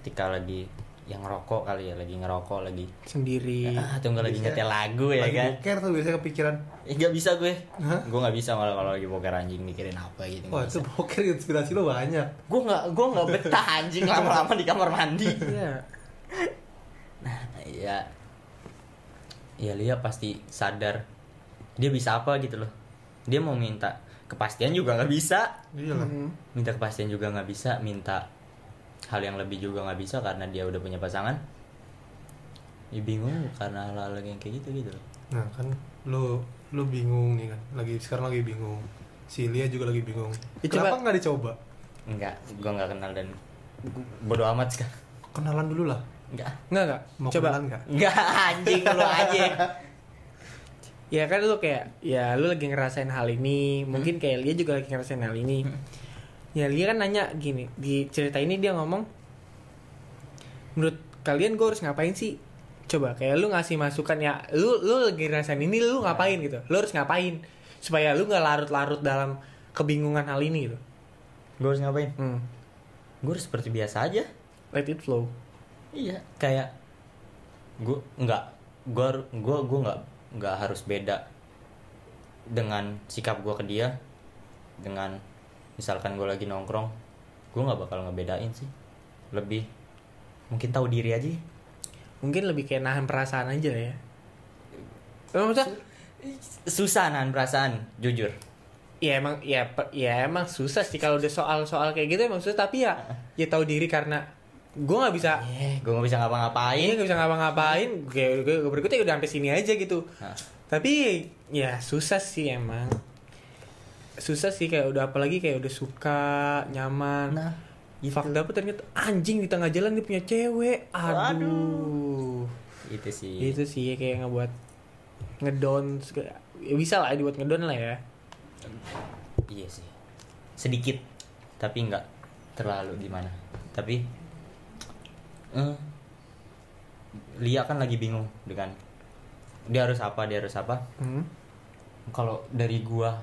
ketika lagi yang ngerokok kali ya lagi ngerokok lagi sendiri (laughs) ah, atau nggak lagi Bisa. nyetel lagu ya lagi kan boker tuh biasanya kepikiran. Eh, nggak bisa gue Hah? gue nggak bisa malah kalau lagi boker anjing mikirin apa gitu Wah, itu boker inspirasi lo banyak. gue nggak gue nggak betah anjing lama-lama di kamar mandi Iya. (laughs) ya ya Lia pasti sadar dia bisa apa gitu loh dia mau minta kepastian juga nggak bisa Iya minta kepastian juga nggak bisa minta hal yang lebih juga nggak bisa karena dia udah punya pasangan ya bingung karena hal-hal yang kayak gitu gitu loh Nah, kan lo lo bingung nih kan. Lagi sekarang lagi bingung. Si Lia juga lagi bingung. Ya, Kenapa coba- nggak dicoba? enggak gue nggak kenal dan bodoh amat sekarang Kenalan dulu lah. enggak Enggak enggak. Mau Coba. kenalan nggak? enggak anjing lu aja Ya kan lu kayak ya lu lagi ngerasain hal ini, mungkin kayak Lia juga lagi ngerasain hal ini. Ya Lia kan nanya gini, di cerita ini dia ngomong menurut kalian gue harus ngapain sih? Coba kayak lu ngasih masukan ya, lu lu lagi ngerasain ini lu ngapain gitu. Lu harus ngapain supaya lu nggak larut-larut dalam kebingungan hal ini gitu. gue harus ngapain Hmm. gue harus seperti biasa aja Let it flow. Iya, kayak gue nggak gue gue gue nggak nggak harus beda dengan sikap gue ke dia dengan misalkan gue lagi nongkrong gue nggak bakal ngebedain sih. Lebih mungkin tahu diri aja. Mungkin lebih kayak nahan perasaan aja ya. Maksudnya? Susah nahan perasaan jujur. Ya emang ya ya emang susah sih kalau udah soal-soal kayak gitu emang susah tapi ya (laughs) ya tahu diri karena gue nggak bisa eh gue nggak bisa Iya ngapa-ngapain nggak bisa ngapa-ngapain. Gue, gue, gue berikutnya udah sampai sini aja gitu. Nah, tapi ya susah sih emang susah sih kayak udah apalagi kayak udah suka nyaman. Nah gitu. Fuck dapet ternyata anjing di tengah jalan dia punya cewek. Aduh, Waduh. itu sih. Itu sih kayak ngebuat ngedown ya bisa lah dibuat ngedown lah ya. Iya sih. Sedikit tapi nggak terlalu gimana. Tapi eh Lia kan lagi bingung dengan dia harus apa dia harus apa. Hmm? kalau dari gua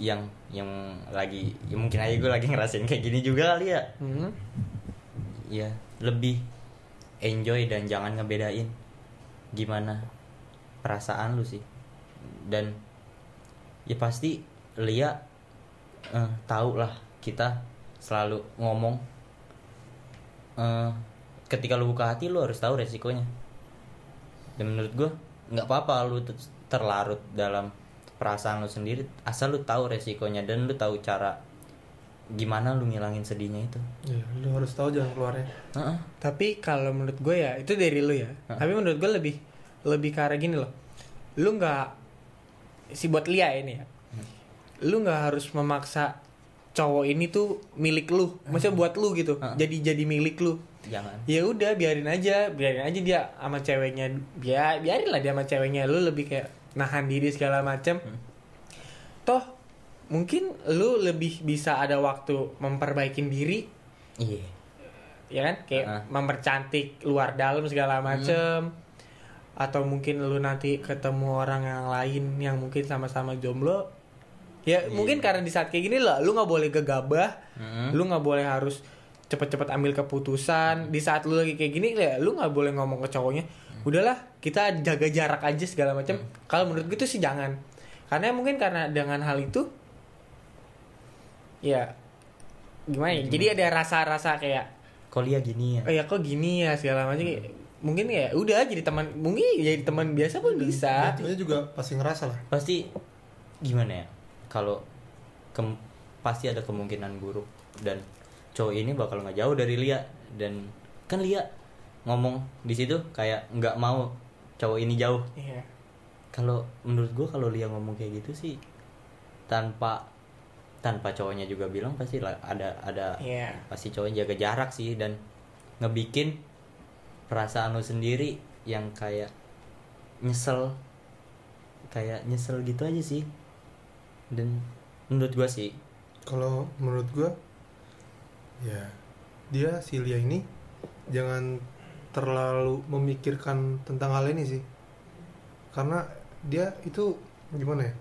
yang yang lagi ya mungkin aja gue lagi ngerasain kayak gini juga kali ya. Hmm? ya lebih enjoy dan jangan ngebedain gimana perasaan lu sih. Dan ya pasti Lia eh, tahu lah kita selalu ngomong eh, ketika lu buka hati lu harus tahu resikonya. Dan menurut gua nggak apa-apa lu ter- terlarut dalam perasaan lu sendiri asal lu tahu resikonya dan lu tahu cara gimana lu ngilangin sedihnya itu ya lu harus tahu jalan keluarnya Heeh. Tapi kalau menurut gue ya itu dari lu ya. Hah? Tapi menurut gue lebih lebih ke arah gini loh. Lu nggak si buat Lia ini ya. Lu nggak harus memaksa cowok ini tuh milik lu. Maksudnya buat lu gitu. Hah? Jadi jadi milik lu. jangan Ya udah biarin aja, biarin aja dia sama ceweknya. Biar biarin lah dia sama ceweknya. Lu lebih kayak nahan diri segala macam. Toh mungkin lu lebih bisa ada waktu memperbaikin diri. Iya. Ya kan? Kayak Heeh. mempercantik luar dalam segala macem. Atau mungkin lu nanti ketemu orang yang lain yang mungkin sama-sama jomblo. Ya Iya. mungkin karena di saat kayak gini lah lu nggak boleh gegabah. Mm-mm. lu nggak boleh harus cepet-cepet ambil keputusan. Di saat lu lagi kayak gini ya lu nggak boleh ngomong ke cowoknya udahlah kita jaga jarak aja segala macam. Kalau menurut gue tuh sih jangan. Karena mungkin karena dengan hal itu ya gimana ya? Jadi ada rasa-rasa kayak kok Lia gini ya? Oh ya kok gini ya? segala macam. Kayak, mungkin ya udah jadi teman mungkin jadi teman biasa pun bisa. Jatuhnya juga pasti ngerasa lah. Pasti gimana ya? Kalau kem- pasti ada kemungkinan buruk dan cowok ini bakal nggak jauh dari Lia. Dan kan Lia ngomong di situ kayak nggak mau cowok ini jauh Iya. kalau menurut gua kalau Lia ngomong kayak gitu sih tanpa tanpa cowoknya juga bilang pasti lah ada ada Iya. pasti cowoknya jaga jarak sih dan ngebikin perasaan lo sendiri yang kayak nyesel kayak nyesel gitu aja sih dan menurut gua sih kalau menurut gua ya dia si Lia ini jangan terlalu memikirkan tentang hal ini sih. Karena dia itu gimana ya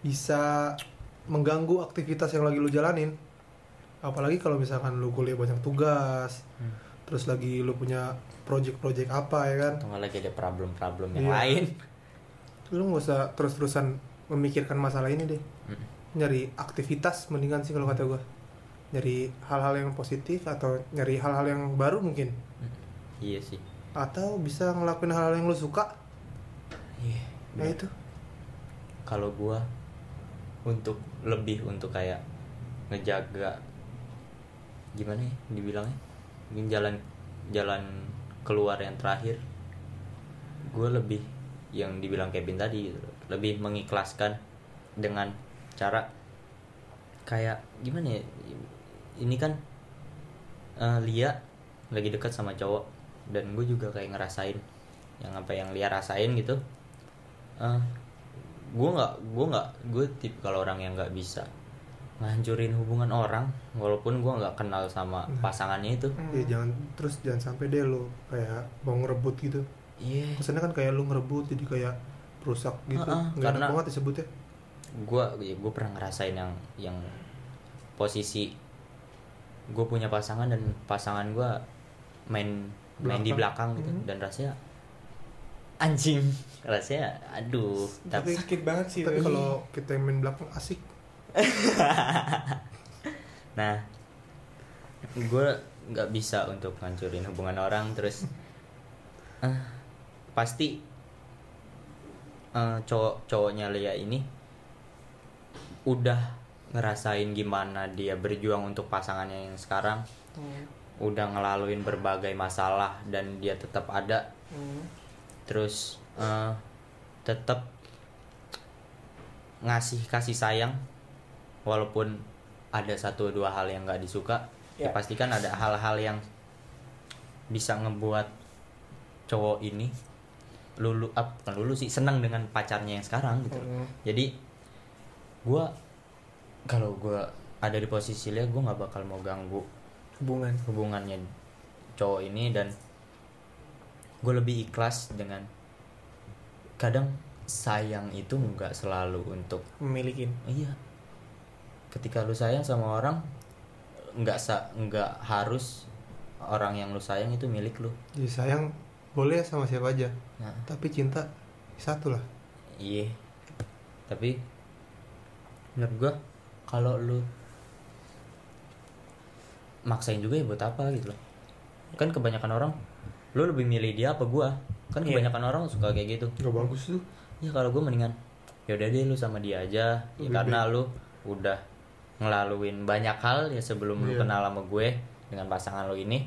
bisa mengganggu aktivitas yang lagi lu jalanin. Apalagi kalau misalkan lu kuliah banyak tugas Hmm. terus lagi lu punya project-project apa ya kan? Atau nggak lagi ada problem-problem yang Iya. lain. (laughs) Lu nggak usah terus-terusan memikirkan masalah ini deh. Mm. nyari aktivitas mendingan sih kalau kata gua. Nyari hal-hal yang positif atau nyari hal-hal yang baru mungkin iya sih. Atau bisa ngelakuin hal-hal yang lu suka? Iya nah itu. Kalau gua untuk lebih untuk kayak ngejaga gimana ya dibilangnya? Mungkin jalan jalan keluar yang terakhir. Gue lebih yang dibilang Kevin tadi gitu, lebih mengikhlaskan dengan cara kayak gimana ya? Ini kan eh, Lia lagi dekat sama cowok dan gue juga kayak ngerasain yang apa yang Lia rasain gitu. Eh gue nggak gue nggak gue tip kalau orang yang nggak bisa ngancurin hubungan orang walaupun gue nggak kenal sama pasangannya itu. Ya jangan terus jangan sampai deh lu kayak mau ngerebut gitu. Iya. Kesannya kan kayak lu ngerebut jadi kayak rusak gitu. Nggak enak karena- banget disebutnya. gue ya gue pernah ngerasain yang yang posisi gue punya pasangan dan pasangan gue main main di belakang. gitu. Mhm. dan rasanya anjing. (laughs) Rasanya aduh. Tapi sakit banget sih tapi kalau kita main belakang asik. (laughs) Nah gue nggak bisa untuk ngancurin hubungan orang terus eh, pasti eh, cowok cowoknya Lia ini udah ngerasain gimana dia berjuang untuk pasangannya yang sekarang. Hmm. Udah ngelaluin berbagai masalah dan dia tetap ada Hmm. terus eh, tetap ngasih kasih sayang walaupun ada satu dua hal yang nggak disuka ya. Ya. pastikan ada hal-hal yang bisa ngebuat cowok ini lulu up bukan lulu sih senang dengan pacarnya yang sekarang gitu Hmm. jadi gua kalau gua ada di posisi dia gue nggak bakal mau ganggu hubungan. hubungannya cowok ini dan gue lebih ikhlas dengan kadang sayang itu nggak selalu untuk memilikin. Iya. Ketika lu sayang sama orang nggak sa nggak harus orang yang lu sayang itu milik lu. Jadi sayang boleh sama siapa aja nah, tapi cinta satu lah. Iya. Tapi menurut gue kalau lu maksain juga ya buat apa gitu loh. Kan kebanyakan orang lu lebih milih dia apa gua? Kan Iya. kebanyakan orang suka kayak gitu. Nggak bagus tuh. Ya kalau gue mendingan ya udah deh lu sama dia aja. Ya Lebih karena lu udah ngelaluin banyak hal ya sebelum lu Iya. kenal sama gue dengan pasangan lu ini.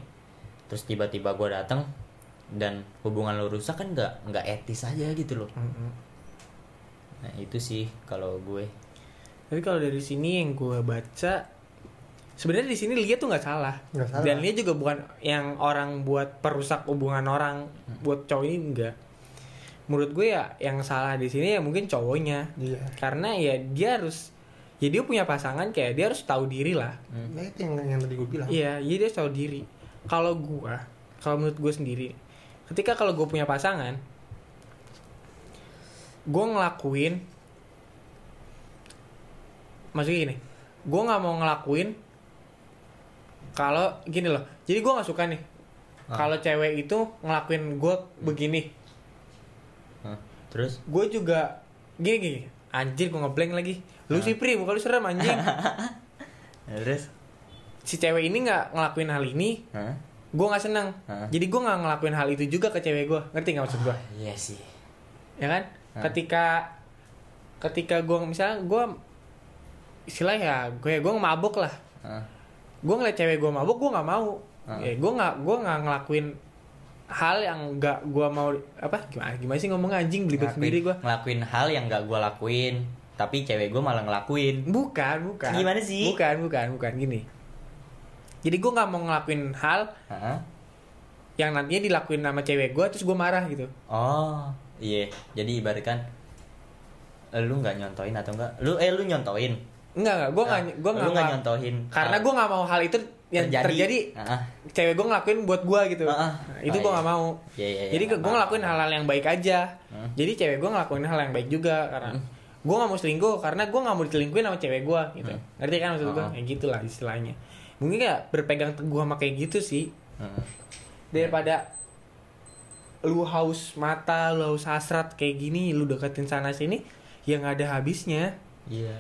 Terus tiba-tiba gue datang dan hubungan lu rusak kan nggak nggak etis aja gitu loh. Hmm. nah itu sih kalau gue. Tapi kalau dari sini yang gue baca sebenarnya di sini Lia tuh nggak salah. Salah. dan Lia juga bukan yang orang buat perusak hubungan orang buat cowok ini enggak menurut gue ya yang salah di sini ya mungkin cowoknya. Iya. Karena ya dia harus ya dia punya pasangan kayak dia harus tahu diri lah. Nah itu yang yang tadi gue bilang. Iya, jadi dia harus tahu diri. Kalau gua, kalau menurut gue sendiri, ketika kalau gue punya pasangan, gue ngelakuin, maksudnya gini, gue nggak mau ngelakuin kalau gini loh. Jadi gue nggak suka nih, Ah. kalau cewek itu ngelakuin gue begini, Hah? terus gue juga gini gini, anjir gue ngeblank lagi. Lu sih pri, muka lu serem anjing. Nah, (laughs) terus si cewek ini nggak ngelakuin hal ini, Hah? gue nggak seneng Hah? jadi gue nggak ngelakuin hal itu juga ke cewek gue ngerti nggak maksud gue Ah, iya sih ya kan Hah? ketika ketika gue misalnya gue istilah ya gue gue mabuk lah Hah? Gue ngeliat cewek gue mabuk gue nggak mau. Hah? ya gue nggak gue nggak ngelakuin hal yang nggak gue mau apa gimana gimana sih ngomong anjing Ngelakuin- sendiri gue ngelakuin hal yang gak gue lakuin tapi cewek gue malah ngelakuin. Bukan bukan. Gimana sih? bukan bukan bukan gini. Jadi gue nggak mau ngelakuin hal Hah? yang nantinya dilakuin sama cewek gue terus gue marah gitu. Oh iya. Jadi ibaratkan eh, lu nggak nyontoin atau enggak lu eh lu nyontoin Enggak, enggak, gue nggak, gue lu nggak nyontoin karena hal gue nggak mau hal itu yang terjadi, Ah, cewek gue ngelakuin buat gue gitu, Ah, ah. Nah, itu Oh, gue iya. nggak mau. Iya, iya, iya, Jadi nggak gue ngelakuin hal-hal yang baik aja. Hmm. Jadi cewek gue ngelakuin hal yang baik juga karena Hmm. gue nggak mau selingkuh karena gue nggak mau diselingkuhin sama cewek gue gitu. Hmm. Ngerti kan maksud gue? Ah, ah. Kayak gitulah istilahnya. Mungkin ya berpegang teguh sama kayak gitu sih Heeh. daripada lu haus mata, lu haus hasrat kayak gini, lu deketin sana sini, ya nggak ada habisnya. Iya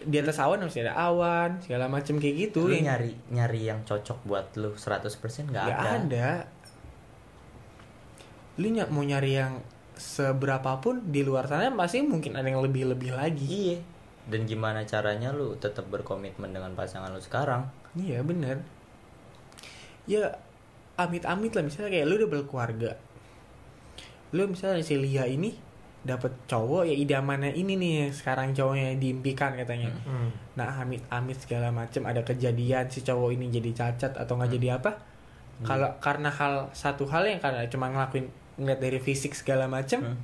Di atas awan masih ada awan, segala macem kayak gitu. lu yang- nyari nyari yang cocok buat lu 100% nggak Gak ada ada. Lu ny- mau nyari yang seberapa pun di luar sana masih mungkin ada yang lebih-lebih lagi. iya dan gimana caranya lu tetap berkomitmen dengan pasangan lu sekarang Iya bener. Ya amit-amit lah misalnya kayak lu udah berkeluarga. Lu misalnya si Lia ini dapat cowok ya idamannya ini nih sekarang cowoknya diimpikan katanya. Hmm. Nah amit-amit segala macem ada kejadian si cowok ini jadi cacat atau nggak jadi apa? Kalau karena hal satu hal yang karena cuma ngelakuin ngeliat dari fisik segala macem, Hmm.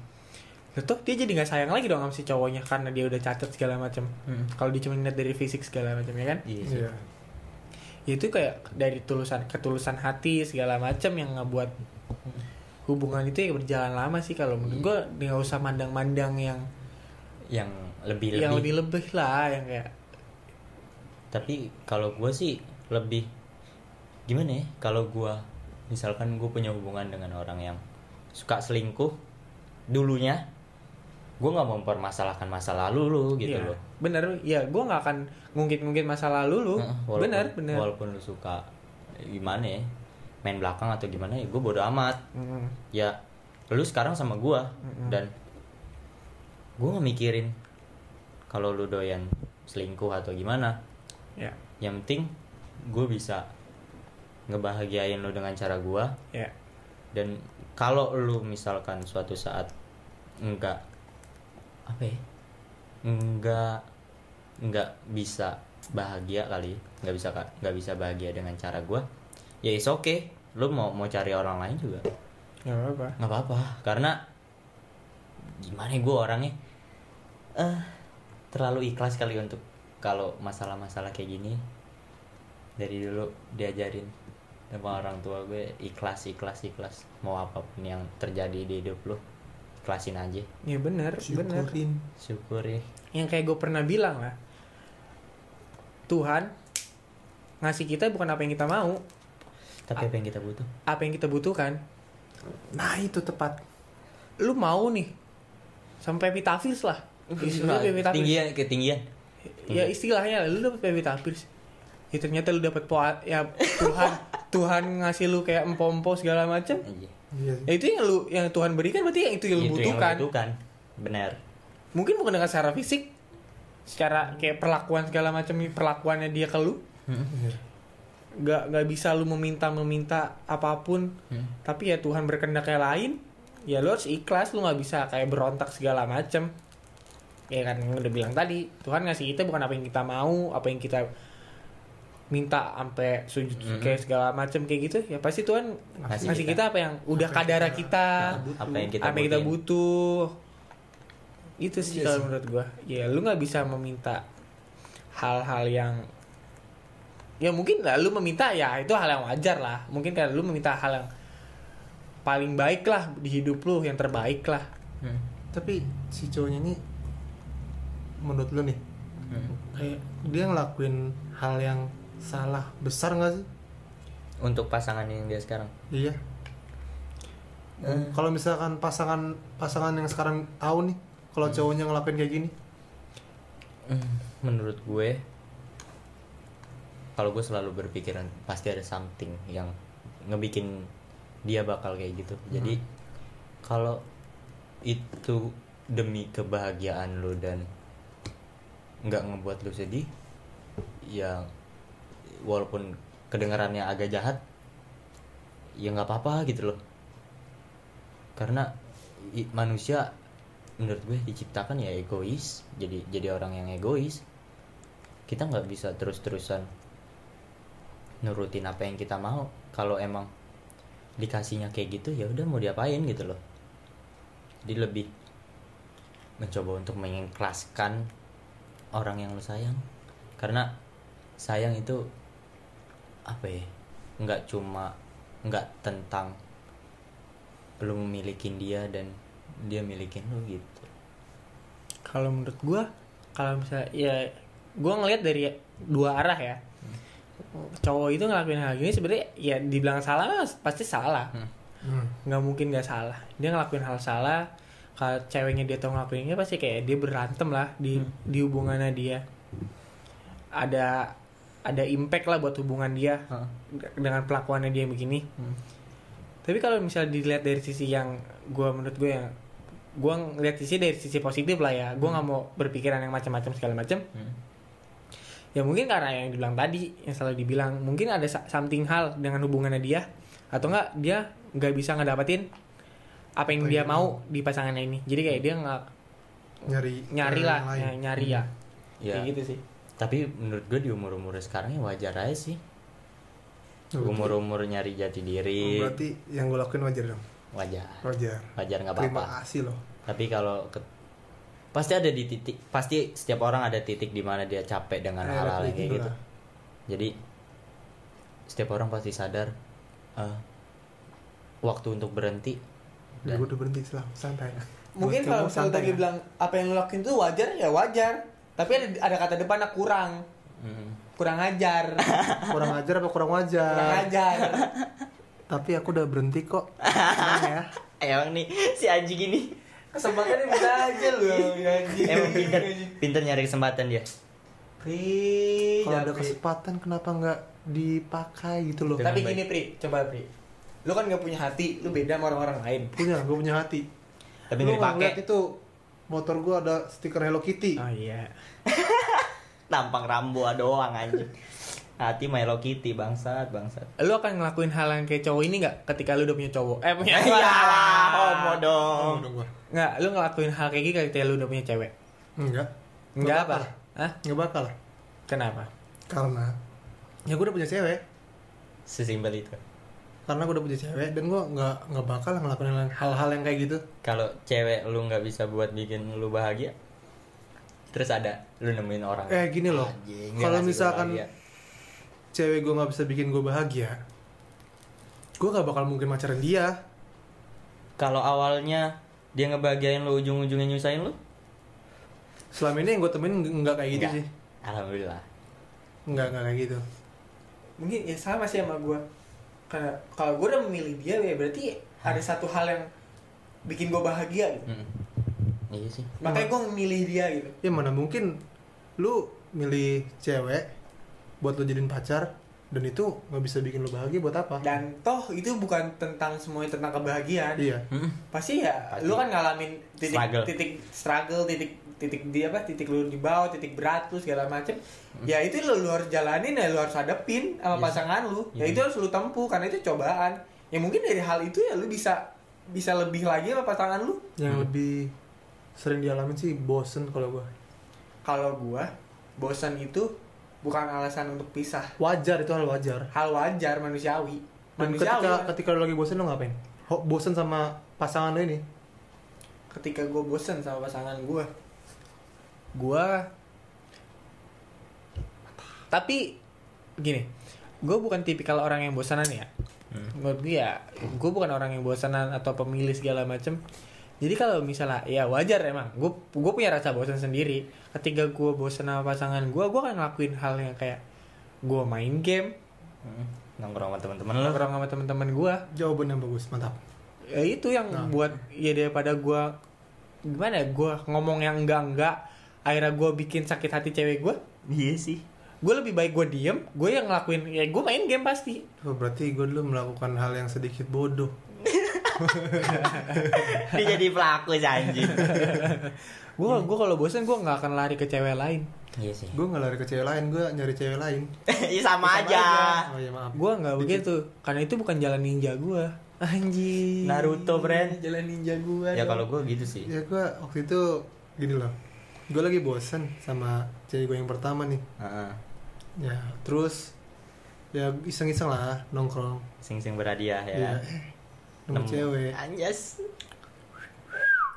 Tuh dia jadi nggak sayang lagi dong sama si cowoknya karena dia udah cacat segala macam. Hmm. Kalau dia cuma ngeliat dari fisik segala macam ya kan? iya sih Iya. Ya itu kayak dari tulusan ketulusan hati segala macam yang ngebuat hubungan itu ya berjalan lama sih kalau menurut gue nggak usah mandang-mandang yang yang lebih yang lebih lebih lah yang kayak tapi kalau gue sih lebih gimana ya kalau gue misalkan gue punya hubungan dengan orang yang suka selingkuh dulunya gue nggak mau mempermasalahkan masa lalu lu gitu Iya. loh. bener. Ya gue nggak akan ngungkit-ngungkit masa lalu lu. Heeh, walaupun- bener bener. walaupun lu suka gimana ya main belakang atau gimana ya gue bodo amat. Mm, ya lu sekarang sama gue Mm-mm. dan gue nggak mikirin kalau lu doyan selingkuh atau gimana. Ya. Yang penting gue bisa ngebahagiain lu dengan cara gue ya. Dan kalau lu misalkan suatu saat enggak apa ya enggak enggak bisa bahagia kali nggak bisa nggak bisa bahagia dengan cara gue ya is oke lu mau mau cari orang lain juga. Nggak apa-apa. Nggak apa-apa. Karena gimana ya gue orangnya? Eh terlalu ikhlas kali untuk kalau masalah-masalah kayak gini. Dari dulu diajarin sama orang tua gue ikhlas ikhlas ikhlas. Mau apa pun yang terjadi di hidup lu ikhlasin aja. Ya bener bener. Syukurin. Syukur ya yang kayak gue pernah bilang lah Tuhan ngasih kita bukan apa yang kita mau tapi apa yang kita butuh? Apa yang kita butuhkan? Nah itu tepat. Lu mau nih sampai epitafis lah. Istilahnya epitafis ketinggian ketinggian. Ya istilahnya lu dapet epitafis ya ternyata lu dapet poa ya Tuhan (laughs) Tuhan ngasih lu kayak empompo segala macam Iya. iya ya itu yang lu yang Tuhan berikan berarti yang itu yang lu Itu yang lu butuhkan. butuhkan. Benar. Mungkin bukan dengan secara fisik secara kayak perlakuan segala macam perlakuannya dia ke lu. Iya. Nggak nggak bisa lu meminta meminta apa pun. Hmm. tapi ya Tuhan berkehendak yang lain ya lu harus ikhlas. Lu nggak bisa kayak berontak segala macem. Ya kan yang udah bilang tadi Tuhan ngasih kita bukan apa yang kita mau apa yang kita minta sampai sujud Mhm. kayak segala macem kayak gitu ya pasti Tuhan Ngasih ngasih kita. kita apa yang udah Apa yang kadara kita- kita apa yang kita apa yang kita butuh. Itu sih Iya kalau menurut gua. Ya lu nggak bisa meminta hal-hal yang ya mungkin lah lu meminta ya itu hal yang wajar lah. Mungkin kan lu meminta hal yang paling baik lah di hidup lu yang terbaik lah. Hmm. tapi si cowoknya ini menurut lu nih Hmm. kayak dia ngelakuin hal yang salah besar nggak sih? Untuk pasangan yang dia sekarang? Iya. Eh. kalau misalkan pasangan pasangan yang sekarang tahu nih kalau cowoknya ngelakuin kayak gini? Hmm, menurut gue kalau gue selalu berpikiran pasti ada something yang ngebikin dia bakal kayak gitu. Jadi kalau itu demi kebahagiaan lo dan nggak ngebuat lo sedih ya walaupun kedengarannya agak jahat ya nggak apa-apa gitu loh. Karena i- manusia menurut gue diciptakan ya egois. Jadi jadi orang yang egois kita nggak bisa terus-terusan nurutin apa yang kita mau kalau emang dikasihnya kayak gitu ya udah mau diapain gitu loh. Jadi lebih mencoba untuk mengikhlaskan orang yang lo sayang. Karena sayang itu apa ya? Nggak cuma nggak tentang lo memilikin dia dan dia milikin lo gitu. Kalau menurut gua kalau misalnya ya gua ngelihat dari dua arah ya cowok itu ngelakuin hal gini sebenarnya ya dibilang salah pasti salah. Hmm. Hmm. nggak mungkin nggak salah. Dia ngelakuin hal salah kalau ceweknya dia tau ngelakuinnya pasti kayak dia berantem lah di di hubungannya dia. Ada ada impact lah buat hubungan dia Heeh. dengan pelakuannya dia begini. Tapi kalau misalnya dilihat dari sisi yang gue menurut gue yang gue ngeliat sisi dari sisi positif lah ya. Gue nggak mau berpikiran yang macam-macam segala macam Hmm. Ya mungkin karena yang dibilang tadi yang selalu dibilang mungkin ada something hal dengan hubungannya dia atau enggak dia nggak bisa ngedapetin apa yang Apa dia yang mau di pasangannya ini. Jadi kayak dia nggak nyari nyari lah yang lain. ny- nyari ya. Ya kayak gitu sih. Tapi menurut gue di umur umur sekarang ya wajar aja sih. Oh, umur umur nyari jati Oh, diri berarti yang gue lakuin wajar dong? Wajar. Wajar. Wajar nggak terima apa-apa kasih loh. Tapi kalau pasti ada di titik pasti setiap orang ada titik di mana dia capek dengan Eh, hal-hal kayak kayak gitu. gitu lah. jadi setiap orang pasti sadar eh, waktu untuk berhenti gue udah berhenti selang santai. Mungkin Buat kalau misalnya santai tadi ya. bilang apa yang lo lakuin itu wajar ya wajar. Tapi ada ada kata depannya kurang. Hmm, kurang ajar. (laughs) Kurang ajar apa kurang wajar? Kurang ajar. Tapi aku udah berhenti kok. (laughs) Ya. Emang nih si anjing ini Kesempatannya bisa aja lu anjing. Emang pinter, pinter nyari kesempatan dia. Pri, kalau ada kesempatan kenapa nggak dipakai gitu loh Tapi gini Pri, coba Pri. Lu kan gak punya hati, lu beda sama orang-orang lain. punya gue punya hati Tapi nggak nggak dipakai. itu motor gue ada stiker Hello Kitty Oh iya. (laughs) Tampang rambo doang anjing. Hati Hello Kitty bangsat, bangsat. Lu akan ngelakuin hal yang kayak cowok ini gak ketika lu udah punya cowok? Eh punya (laughs) Ya, homo oh, dong. Nggak, lu ngelakuin hal kayak gini ketika lu udah punya cewek? enggak Enggak apa? Hah? nggak bakal Kenapa? karena ya gue udah punya cewek Sesimpel itu. karena gue udah punya cewek dan gue nggak nggak bakal ngelakuin hal- hal-hal yang kayak gitu Kalau cewek lu nggak bisa buat bikin lu bahagia, terus ada lu nemuin orang. eh gini loh nggak kalau misalkan bahagia. Cewek gue nggak bisa bikin gue bahagia gue nggak bakal mungkin pacaran dia kalau awalnya dia ngebahagiain lu ujung-ujungnya nyusahin lu, selama ini yang gue temuin nggak- kayak gitu sih alhamdulillah. nggak nggak kayak gitu Mungkin ya sama sih sama gua. Karena kalau gua udah memilih dia ya berarti ada satu hal yang bikin gua bahagia gitu. Mm. Iya sih. Makanya gua memilih dia gitu. ya mana mungkin lu milih cewek buat lo jadiin pacar dan itu nggak bisa bikin lo bahagia buat apa Dan toh itu bukan tentang semuanya tentang kebahagiaan. iya Mm. Pasti ya Pasti. lu kan ngalamin titik Struggle. titik struggle, titik titik dia apa titik lu di bawah, titik berat lu segala macem Ya itu lu, lu harus jalanin ya lu harus hadepin sama Yes. pasangan lu. Ya Yes. itu harus lu tempuh karena itu cobaan. Ya mungkin dari hal itu ya lu bisa bisa lebih lagi sama pasangan lu. yang Hmm. lebih sering dialamin sih bosen kalau gue Kalau gua bosan itu bukan alasan untuk pisah. wajar itu hal wajar Hal wajar manusiawi. dan Manusiawi. ketika kan. ketika lo lagi bosen lo ngapain Ho- bosen sama pasangan lo ini ketika gue bosen sama pasangan gue gue tapi gini gue bukan tipikal orang yang bosanan ya Hmm. menurut gue ya gue bukan orang yang bosanan atau pemilih segala macem jadi kalau misalnya ya wajar emang gue gue punya rasa bosan sendiri ketika gue bosan sama pasangan gue gue akan ngelakuin hal yang kayak gue main game Mm. Nongkrong sama teman-teman lu. nongkrong sama teman-teman gue jawaban yang bagus mantap ya itu yang Nah. buat ya daripada gua gimana ya gua ngomong yang enggak enggak akhirnya gua bikin sakit hati cewek gua Iya sih. gue lebih baik gue diem gue yang ngelakuin ya gue main game pasti oh, berarti gue dulu melakukan hal yang sedikit bodoh (laughs) Dia jadi pelaku sih, anjing. (laughs) gue gue kalau bosan gue nggak akan lari ke cewek lain Iya sih. gue nggak lari ke cewek lain gue nyari cewek lain (laughs) Iya sama, aja. oh ya maaf gue nggak begitu karena itu bukan jalan ninja gue anjing Naruto, friend. jalan ninja gue Ya kalau gue gitu sih. ya gue waktu itu gini loh gue lagi bosen sama cewek gue yang pertama nih Heeh. ya terus ya iseng-iseng lah nongkrong Sing-sing berhadiah ya. Iya. Nemu Nemu. cewek Anjas.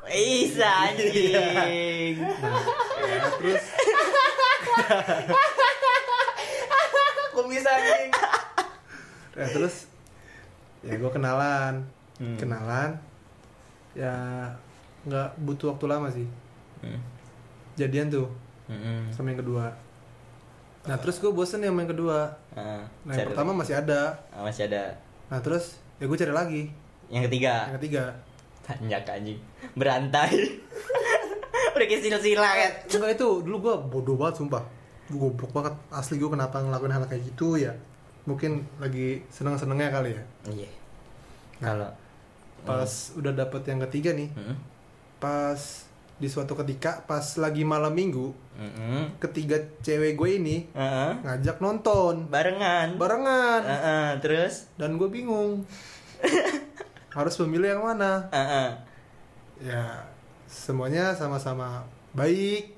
Isa anjing. ya, terus (laughs) kok bisa anjing ya terus ya gue kenalan Hmm. kenalan ya nggak butuh waktu lama sih Hmm. jadian tuh Mm-mm. sama yang kedua nah terus gue bosen sama yang kedua Heeh. nah yang pertama masih ada Ah, masih ada nah terus ya gue cari lagi yang ketiga. yang ketiga Tanjak anjing. Berantai. (laughs) Udah kayak sila-sila kan. enggak itu dulu gue bodoh banget sumpah gue goblok banget asli gue kenapa ngelakuin hal kayak gitu ya mungkin lagi seneng-senengnya kali ya Iya. Kalau pas udah dapet yang ketiga nih Hmm. pas di suatu ketika pas lagi malam minggu Mm-mm. ketiga cewek gue ini Heeh. ngajak nonton Barengan. barengan Heeh, terus dan gue bingung (laughs) harus memilih yang mana? Heeh. ya semuanya sama-sama baik.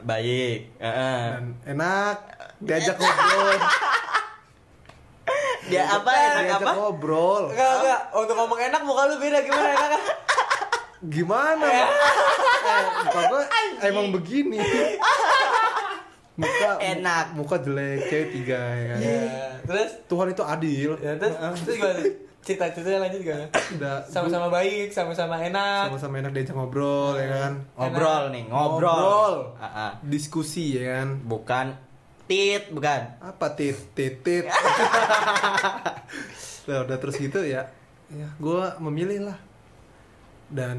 Baik. Heeh. dan enak diajak ngobrol. Dia apa? Enak diajak apa? ngobrol. Enggak enggak. Untuk ngomong enak muka lu beda. Gimana enak gimana? Eh, muka gue emang begini. Muka Enak. muka jelek cewek tiga ya kan? Ya, terus? Tuhan itu adil. Ya terus? Terus gimana cerita ceritanya lanjut gimana udah sama-sama baik sama-sama enak. Sama-sama enak diajak ngobrol ya kan? Ngobrol nih, ngobrol. Ngobrol. Heeh. diskusi ya kan? Bukan tit, bukan. apa tit? Tit tit. (laughs) Nah, udah terus gitu ya ya gue memilih lah. Dan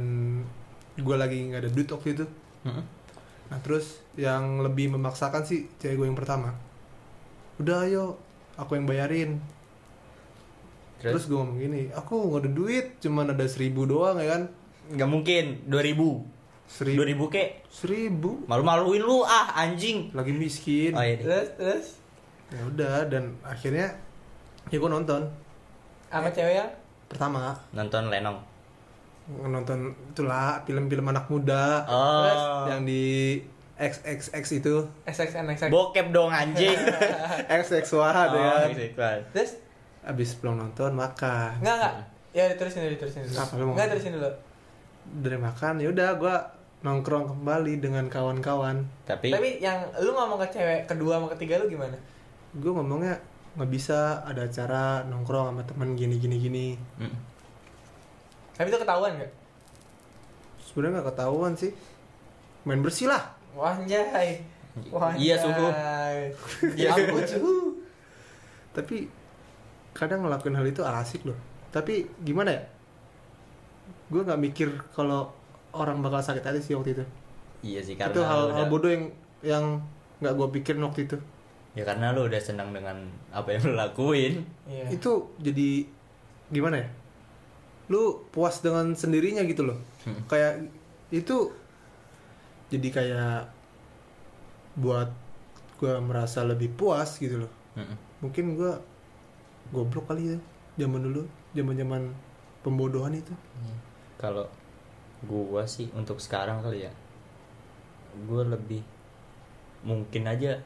gue lagi nggak ada duit waktu itu. Nah terus yang lebih memaksakan sih cewek gue yang pertama. Udah ayo aku yang bayarin terus, terus gue ngomong gini aku nggak ada duit cuman ada seribu doang ya kan? Nggak mungkin 2000 seribu. 2000 kek seribu? Malu-maluin lu ah anjing. Lagi miskin. Oh iya. Terus terus? Ya udah dan akhirnya ya gue nonton. Sama cewek yang? Pertama. Nonton Lenong. Nonton itulah film-film anak muda. Oh. Yang di XXX itu. SXN. bokep dong anjing. (laughs) XX wah oh, ya kan. Terus abis pulang nonton makan enggak enggak. Ya terusin dulu, terusin dulu. Apa lu mau? Enggak terusin dulu. dari makan ya udah gue nongkrong kembali dengan kawan-kawan tapi, Tapi yang lu ngomong ke cewek kedua sama ketiga lu gimana? gue ngomongnya nggak bisa ada acara nongkrong sama temen gini gini gini Mm. Tapi itu ketahuan gak? sebenarnya nggak ketahuan sih main bersih lah Wah anjay. Wah, Iya, suhu. Iya suhu. suhu. tapi kadang ngelakuin hal itu asik loh. Tapi gimana ya? Gue nggak mikir kalau orang bakal sakit hati sih waktu itu. Iya sih karena itu hal, udah- bodoh yang yang nggak gue pikirin waktu itu. Ya karena lu udah senang dengan apa yang lu lakuin. Iya. itu jadi gimana ya? Lu puas dengan sendirinya gitu loh. Hmm. kayak itu jadi kayak buat gue merasa lebih puas gitu loh. Mm-mm. mungkin gue goblok kali ya zaman dulu zaman zaman pembodohan itu Iya. kalau gua sih untuk sekarang kali ya gua lebih mungkin aja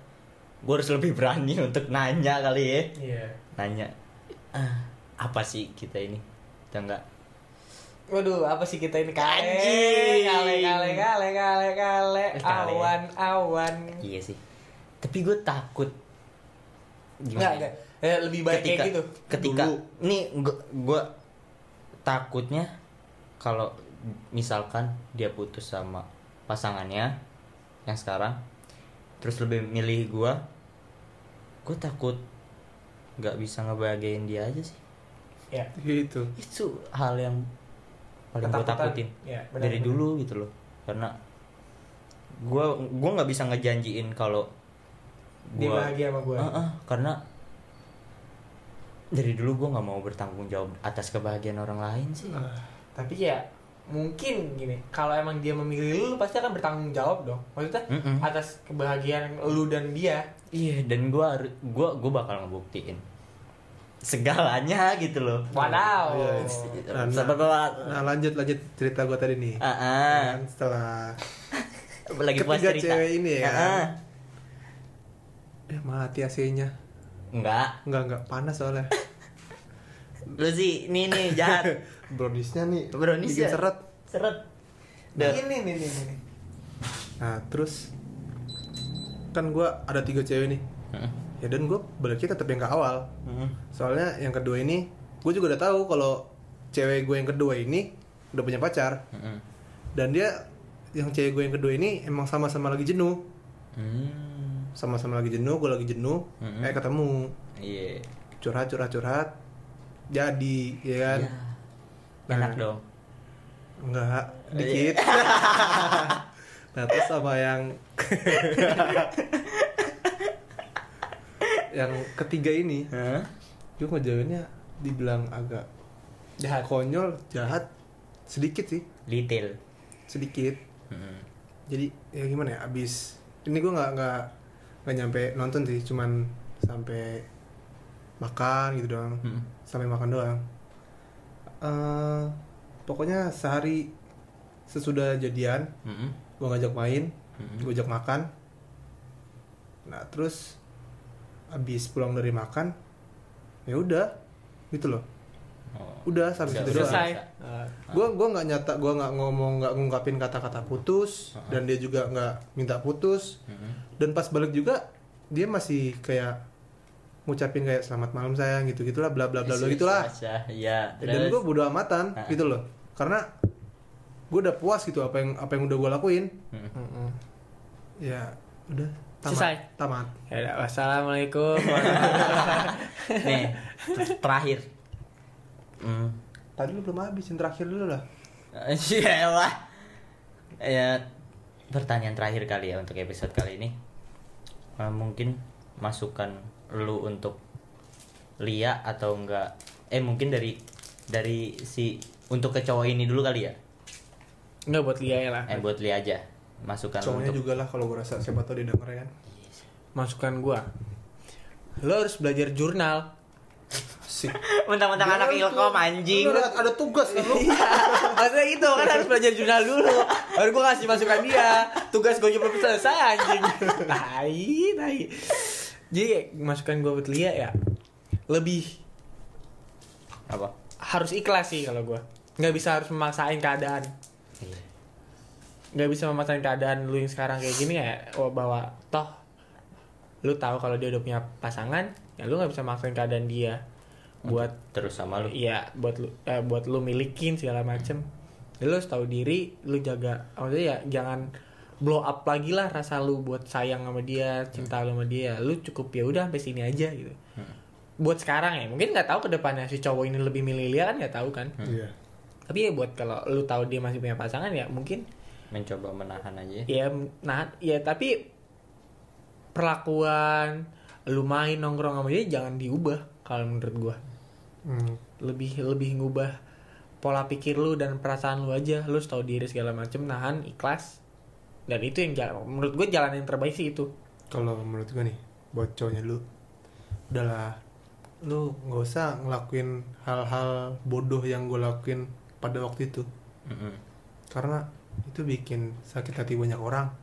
gua harus lebih berani (laughs) untuk nanya kali ya Iya. nanya ah, apa sih kita ini kita nggak Waduh, apa sih kita ini kale? Anjing. Kale, kale, kale, kale, kale, Eh, kale. awan, awan. iya sih tapi gue takut Enggak, enggak. Eh, lebih baik ketika kayak gitu. ketika Dulu. nih gua, gua takutnya kalau misalkan dia putus sama pasangannya yang sekarang terus lebih milih gua gue takut nggak bisa ngebahagiain dia aja sih Ya. gitu itu hal yang paling gue takutin Ya, benar, dari benar. dulu gitu loh karena gua gua nggak bisa ngejanjiin kalau Dia bahagia sama gue. Ah, ah, karena dari dulu gue nggak mau bertanggung jawab atas kebahagiaan orang lain sih Ah, Tapi ya mungkin gini, kalau emang dia memilih lu pasti akan bertanggung jawab dong. Maksudnya Mm-mm. atas kebahagiaan lu dan dia. iya dan gue gua gua bakal ngebuktiin segalanya gitu loh Wadaw. Iya, iya. Nah, Pak. nah lanjut lanjut cerita gue tadi nih ah. Kan setelah lagi puas Ketiga cerita cewek ini ya kan? ah. eh mati AC-nya enggak nggak nggak panas soalnya (laughs) lu sih ini nih jahat (laughs) browniesnya nih Brownies bikin ya? seret seret Dah. Ini nih nih nih. nah terus kan gue ada tiga cewek nih Heeh. ya dan gue baliknya tetap yang ke awal Heeh. soalnya yang kedua ini gue juga udah tahu kalau cewek gue yang kedua ini udah punya pacar Heeh. dan dia yang cewek gue yang kedua ini emang sama-sama lagi jenuh Hmm. Sama-sama lagi jenuh gue lagi jenuh Mm-mm. eh ketemu iya curhat curhat curhat jadi ya kan enak Nah. dong enggak dikit (laughs) nah terus sama yang (laughs) yang ketiga ini Hah? gue ngejawabnya dibilang agak Jahat. konyol jahat sedikit sih detail sedikit Heeh. jadi ya gimana ya abis ini gue nggak nggak nggak nyampe nonton sih cuman sampai makan gitu doang Mm. sampai makan doang Eh pokoknya sehari sesudah jadian Heeh. gue ngajak main Mm. gue ajak makan nah terus abis pulang dari makan ya udah gitu loh Oh. udah sampai situ doang Selesai. Gue gua nggak nyata gue nggak ngomong nggak ngungkapin kata-kata putus Uh-uh. dan dia juga nggak minta putus Heeh. dan pas balik juga dia masih kayak ngucapin kayak selamat malam sayang gitu gitulah bla bla bla bla gitulah ya dan gue bodo amatan Ah. gitu loh karena gue udah puas gitu apa yang apa yang udah gue lakuin Heeh. ya udah tamat Selesai. tamat Ya wassalamualaikum. (laughs) nih ter- terakhir hmm. tadi lu belum habis yang terakhir dulu lah (laughs) Iya lah ya pertanyaan terakhir kali ya untuk episode kali ini Eh, mungkin masukan lu untuk Lia atau enggak eh mungkin dari dari si untuk ke cowok ini dulu kali ya Enggak buat Lia ya lah. eh buat Lia aja masukan lu cowoknya untuk juga lah kalau gue rasa siapa tau dia denger ya kan Masukan gua. Lo harus belajar jurnal. Mentang-mentang anak ilkom anjing ada, ada tugas (laughs) kan lu Iya, maksudnya itu kan harus belajar jurnal dulu. Baru gua kasih masukan dia. Tugas gua belum selesai anjing. (laughs) Tai, tai. Jadi masukan gua buat Lia ya lebih apa harus ikhlas sih kalau gua. Nggak bisa harus memaksain keadaan. Iya. Nggak bisa memaksain keadaan lu yang sekarang kayak gini ya oh, bahwa toh lu tahu kalau dia udah punya pasangan ya lu nggak bisa maksain keadaan dia buat terus sama lu Iya, buat lu eh, buat lu milikin segala macem. Ya, lu harus tahu diri, lu jaga. Maksudnya ya jangan blow up lagi lah rasa lu buat sayang sama dia, cinta lu sama dia. Lu cukup ya udah sampai sini aja gitu. Buat sekarang ya, mungkin nggak tahu ke depannya si cowok ini lebih milih Lia kan nggak tahu kan. iya Tapi ya buat kalau lu tahu dia masih punya pasangan ya mungkin mencoba menahan aja ya nah ya tapi perlakuan lu main nongkrong sama dia jangan diubah kalau menurut gua. Hmm. lebih lebih ngubah pola pikir lu dan perasaan lu aja. Lu harus tahu diri segala macem nahan ikhlas. Dan itu yang jalan menurut gue jalan yang terbaik sih itu. Kalau menurut gue nih buat cowoknya lu udahlah. Lu nggak usah ngelakuin hal-hal bodoh yang gue lakuin pada waktu itu. Mm-mm. karena itu bikin sakit hati banyak orang.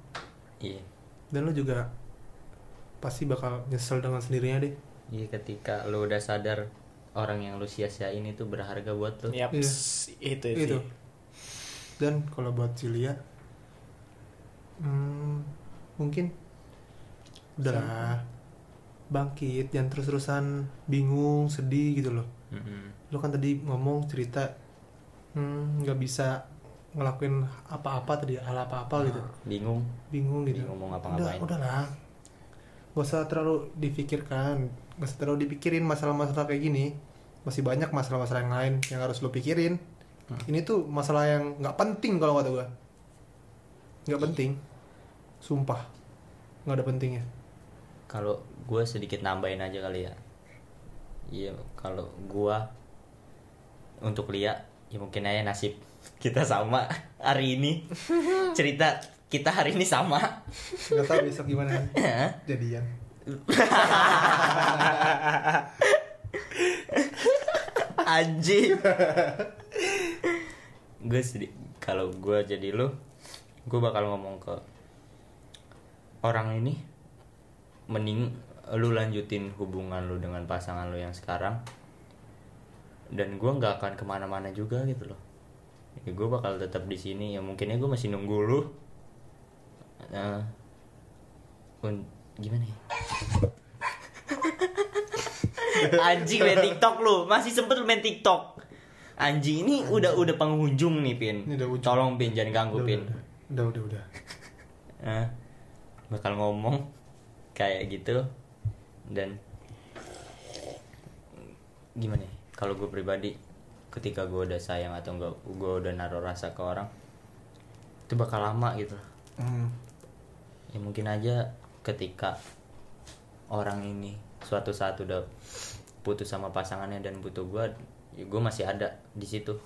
Iya. Dan lu juga pasti bakal nyesel dengan sendirinya deh. Iya ketika lu udah sadar orang yang lu sia-siain itu berharga buat lu. Yap, Iya. itu itu. Sih dan kalau buat Cilia hmm, mungkin udahlah bangkit jangan terus-terusan bingung sedih gitu loh. Mm-mm. lu kan tadi ngomong cerita hmm, nggak bisa ngelakuin apa-apa tadi hal apa-apa gitu. Bingung. Bingung gitu. Bingung mau udah ngapa-ngapain. udahlah gak usah terlalu dipikirkan gak usah terlalu dipikirin masalah-masalah kayak gini. Masih banyak masalah-masalah yang lain yang harus lu pikirin. Hmm. ini tuh masalah yang nggak penting kalau kata gua. Nggak penting. Sumpah. Nggak ada pentingnya. Kalau gue sedikit nambahin aja kali ya. Iya kalau gue untuk Lia ya mungkin aja nasib (laughs) kita sama hari ini. (laughs) Cerita kita hari ini sama. Nggak tahu besok gimana. Jadian. Anjing. Gue sedih. Kalau gue jadi lu gue bakal ngomong ke orang ini mending lu lanjutin hubungan lu dengan pasangan lu yang sekarang dan gue nggak akan ke mana-mana juga gitu loh. Ya, gue bakal tetap di sini. Ya mungkinnya gue masih nunggu lu Nah, un- gimana ya? (laughs) Anjing main TikTok lu. Masih sempet main TikTok. Anjing ini udah udah penghujung nih pin. Ini udah ujung. tolong pin jangan ganggu udah pin. udah udah. Udah, udah. Nah, (laughs) bakal ngomong kayak gitu. Dan gimana ya? Kalau gue pribadi ketika gue udah sayang atau enggak gue udah naruh rasa ke orang itu bakal lama gitu. Hmm. Ya mungkin aja ketika orang ini suatu saat udah putus sama pasangannya dan butuh gue ya gue masih ada di situ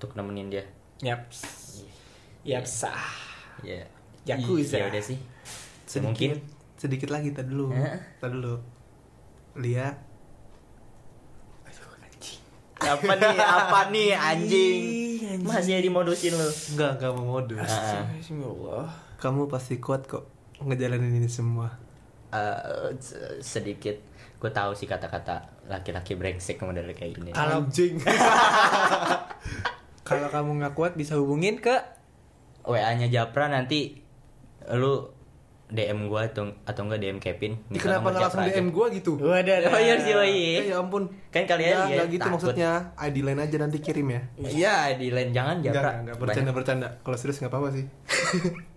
untuk nemenin dia Yap. Yap sah. ya Yakuza. ya udah sih sedikit mungkin sedikit lagi tadi dulu Hah? tadi dulu Lia apa nih apa nih anjing masih dimodusin lu Enggak, enggak mau modus. Ah. Bismillah. Kamu pasti kuat kok ngejalanin ini semua. Eh, se- sedikit gue tahu sih kata-kata laki-laki brengsek model kayak gini Kalau- Anjing. (laughs) Kalau kamu nggak kuat bisa hubungin ke WA-nya Japra nanti lu DM gua atau atau enggak DM Kevin minta kenapa nggak langsung. DM gua gitu? Wadah. Oh iya sih, oh iya. ya ampun. Kan kalian Nggak, ya nggak gitu takut. maksudnya. ID lain aja nanti kirim ya. Iya, di lain jangan Enggak, Japra. enggak, bercanda bercanda. Kalau serius nggak apa-apa sih. (laughs)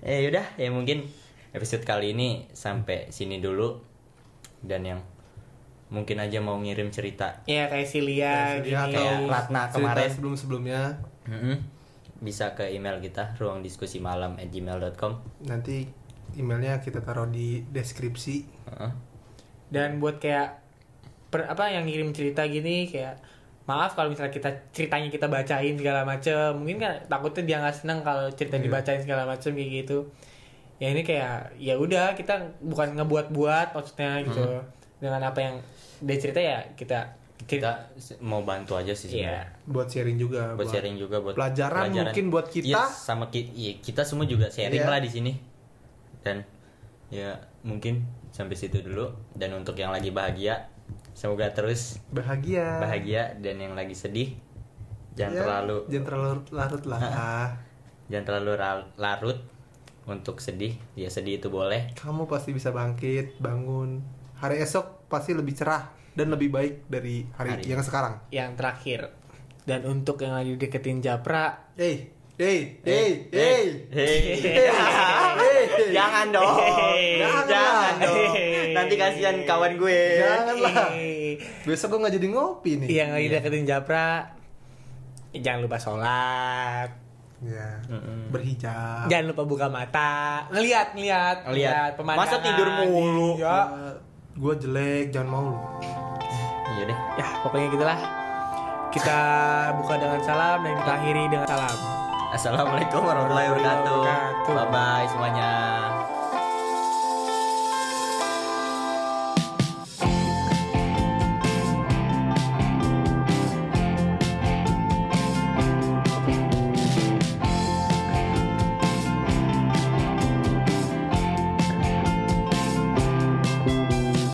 Eh udah, ya mungkin episode kali ini sampai sini dulu dan yang mungkin aja mau ngirim cerita Ya kayak si Lia Ya, gini. atau kayak Ratna cerita kemarin. sebelum-sebelumnya Mm-mm. bisa ke email kita ruang diskusi malam at gmail.com Nanti emailnya kita taruh di deskripsi. Heeh. dan buat kayak per, apa yang ngirim cerita gini kayak maaf kalau misalnya kita ceritanya kita bacain segala macem mungkin kan takutnya dia nggak seneng kalau cerita Iya. dibacain segala macem kayak gitu ya ini kayak ya udah kita bukan ngebuat-buat maksudnya gitu Hmm. dengan apa yang dia cerita ya kita kita mau bantu aja sih Iya. sebenarnya Buat sharing juga. buat sharing juga buat pelajaran mungkin buat kita. Iya, sama kita kita semua juga sharing Iya. lah di sini dan ya mungkin sampai situ dulu dan untuk yang lagi bahagia semoga terus Bahagia. bahagia dan yang lagi sedih jangan Ya, terlalu Jangan terlalu larut lah. (laughs) jangan terlalu larut untuk sedih ya sedih itu boleh Kamu pasti bisa bangkit, bangun. Hari esok pasti lebih cerah dan lebih baik dari hari, Hari. yang sekarang. yang terakhir dan untuk yang lagi deketin Japra Hey, hey, hey, hey. (laughs) Jangan dong Jangan jangan dong nanti kasihan kawan gue Janganlah. Eh, (laughs) Besok gue nggak jadi ngopi nih. yang lagi deketin Japra jangan lupa sholat Ya. Mm-mm. Berhijab. jangan lupa buka mata ngelihat Ngelihat. pemandangan Masa tidur mulu? Iya. gue jelek, jangan mau lu. iya deh ya pokoknya gitulah kita buka dengan salam dan kita akhiri dengan salam Assalamualaikum warahmatullahi wabarakatuh. Bye bye semuanya.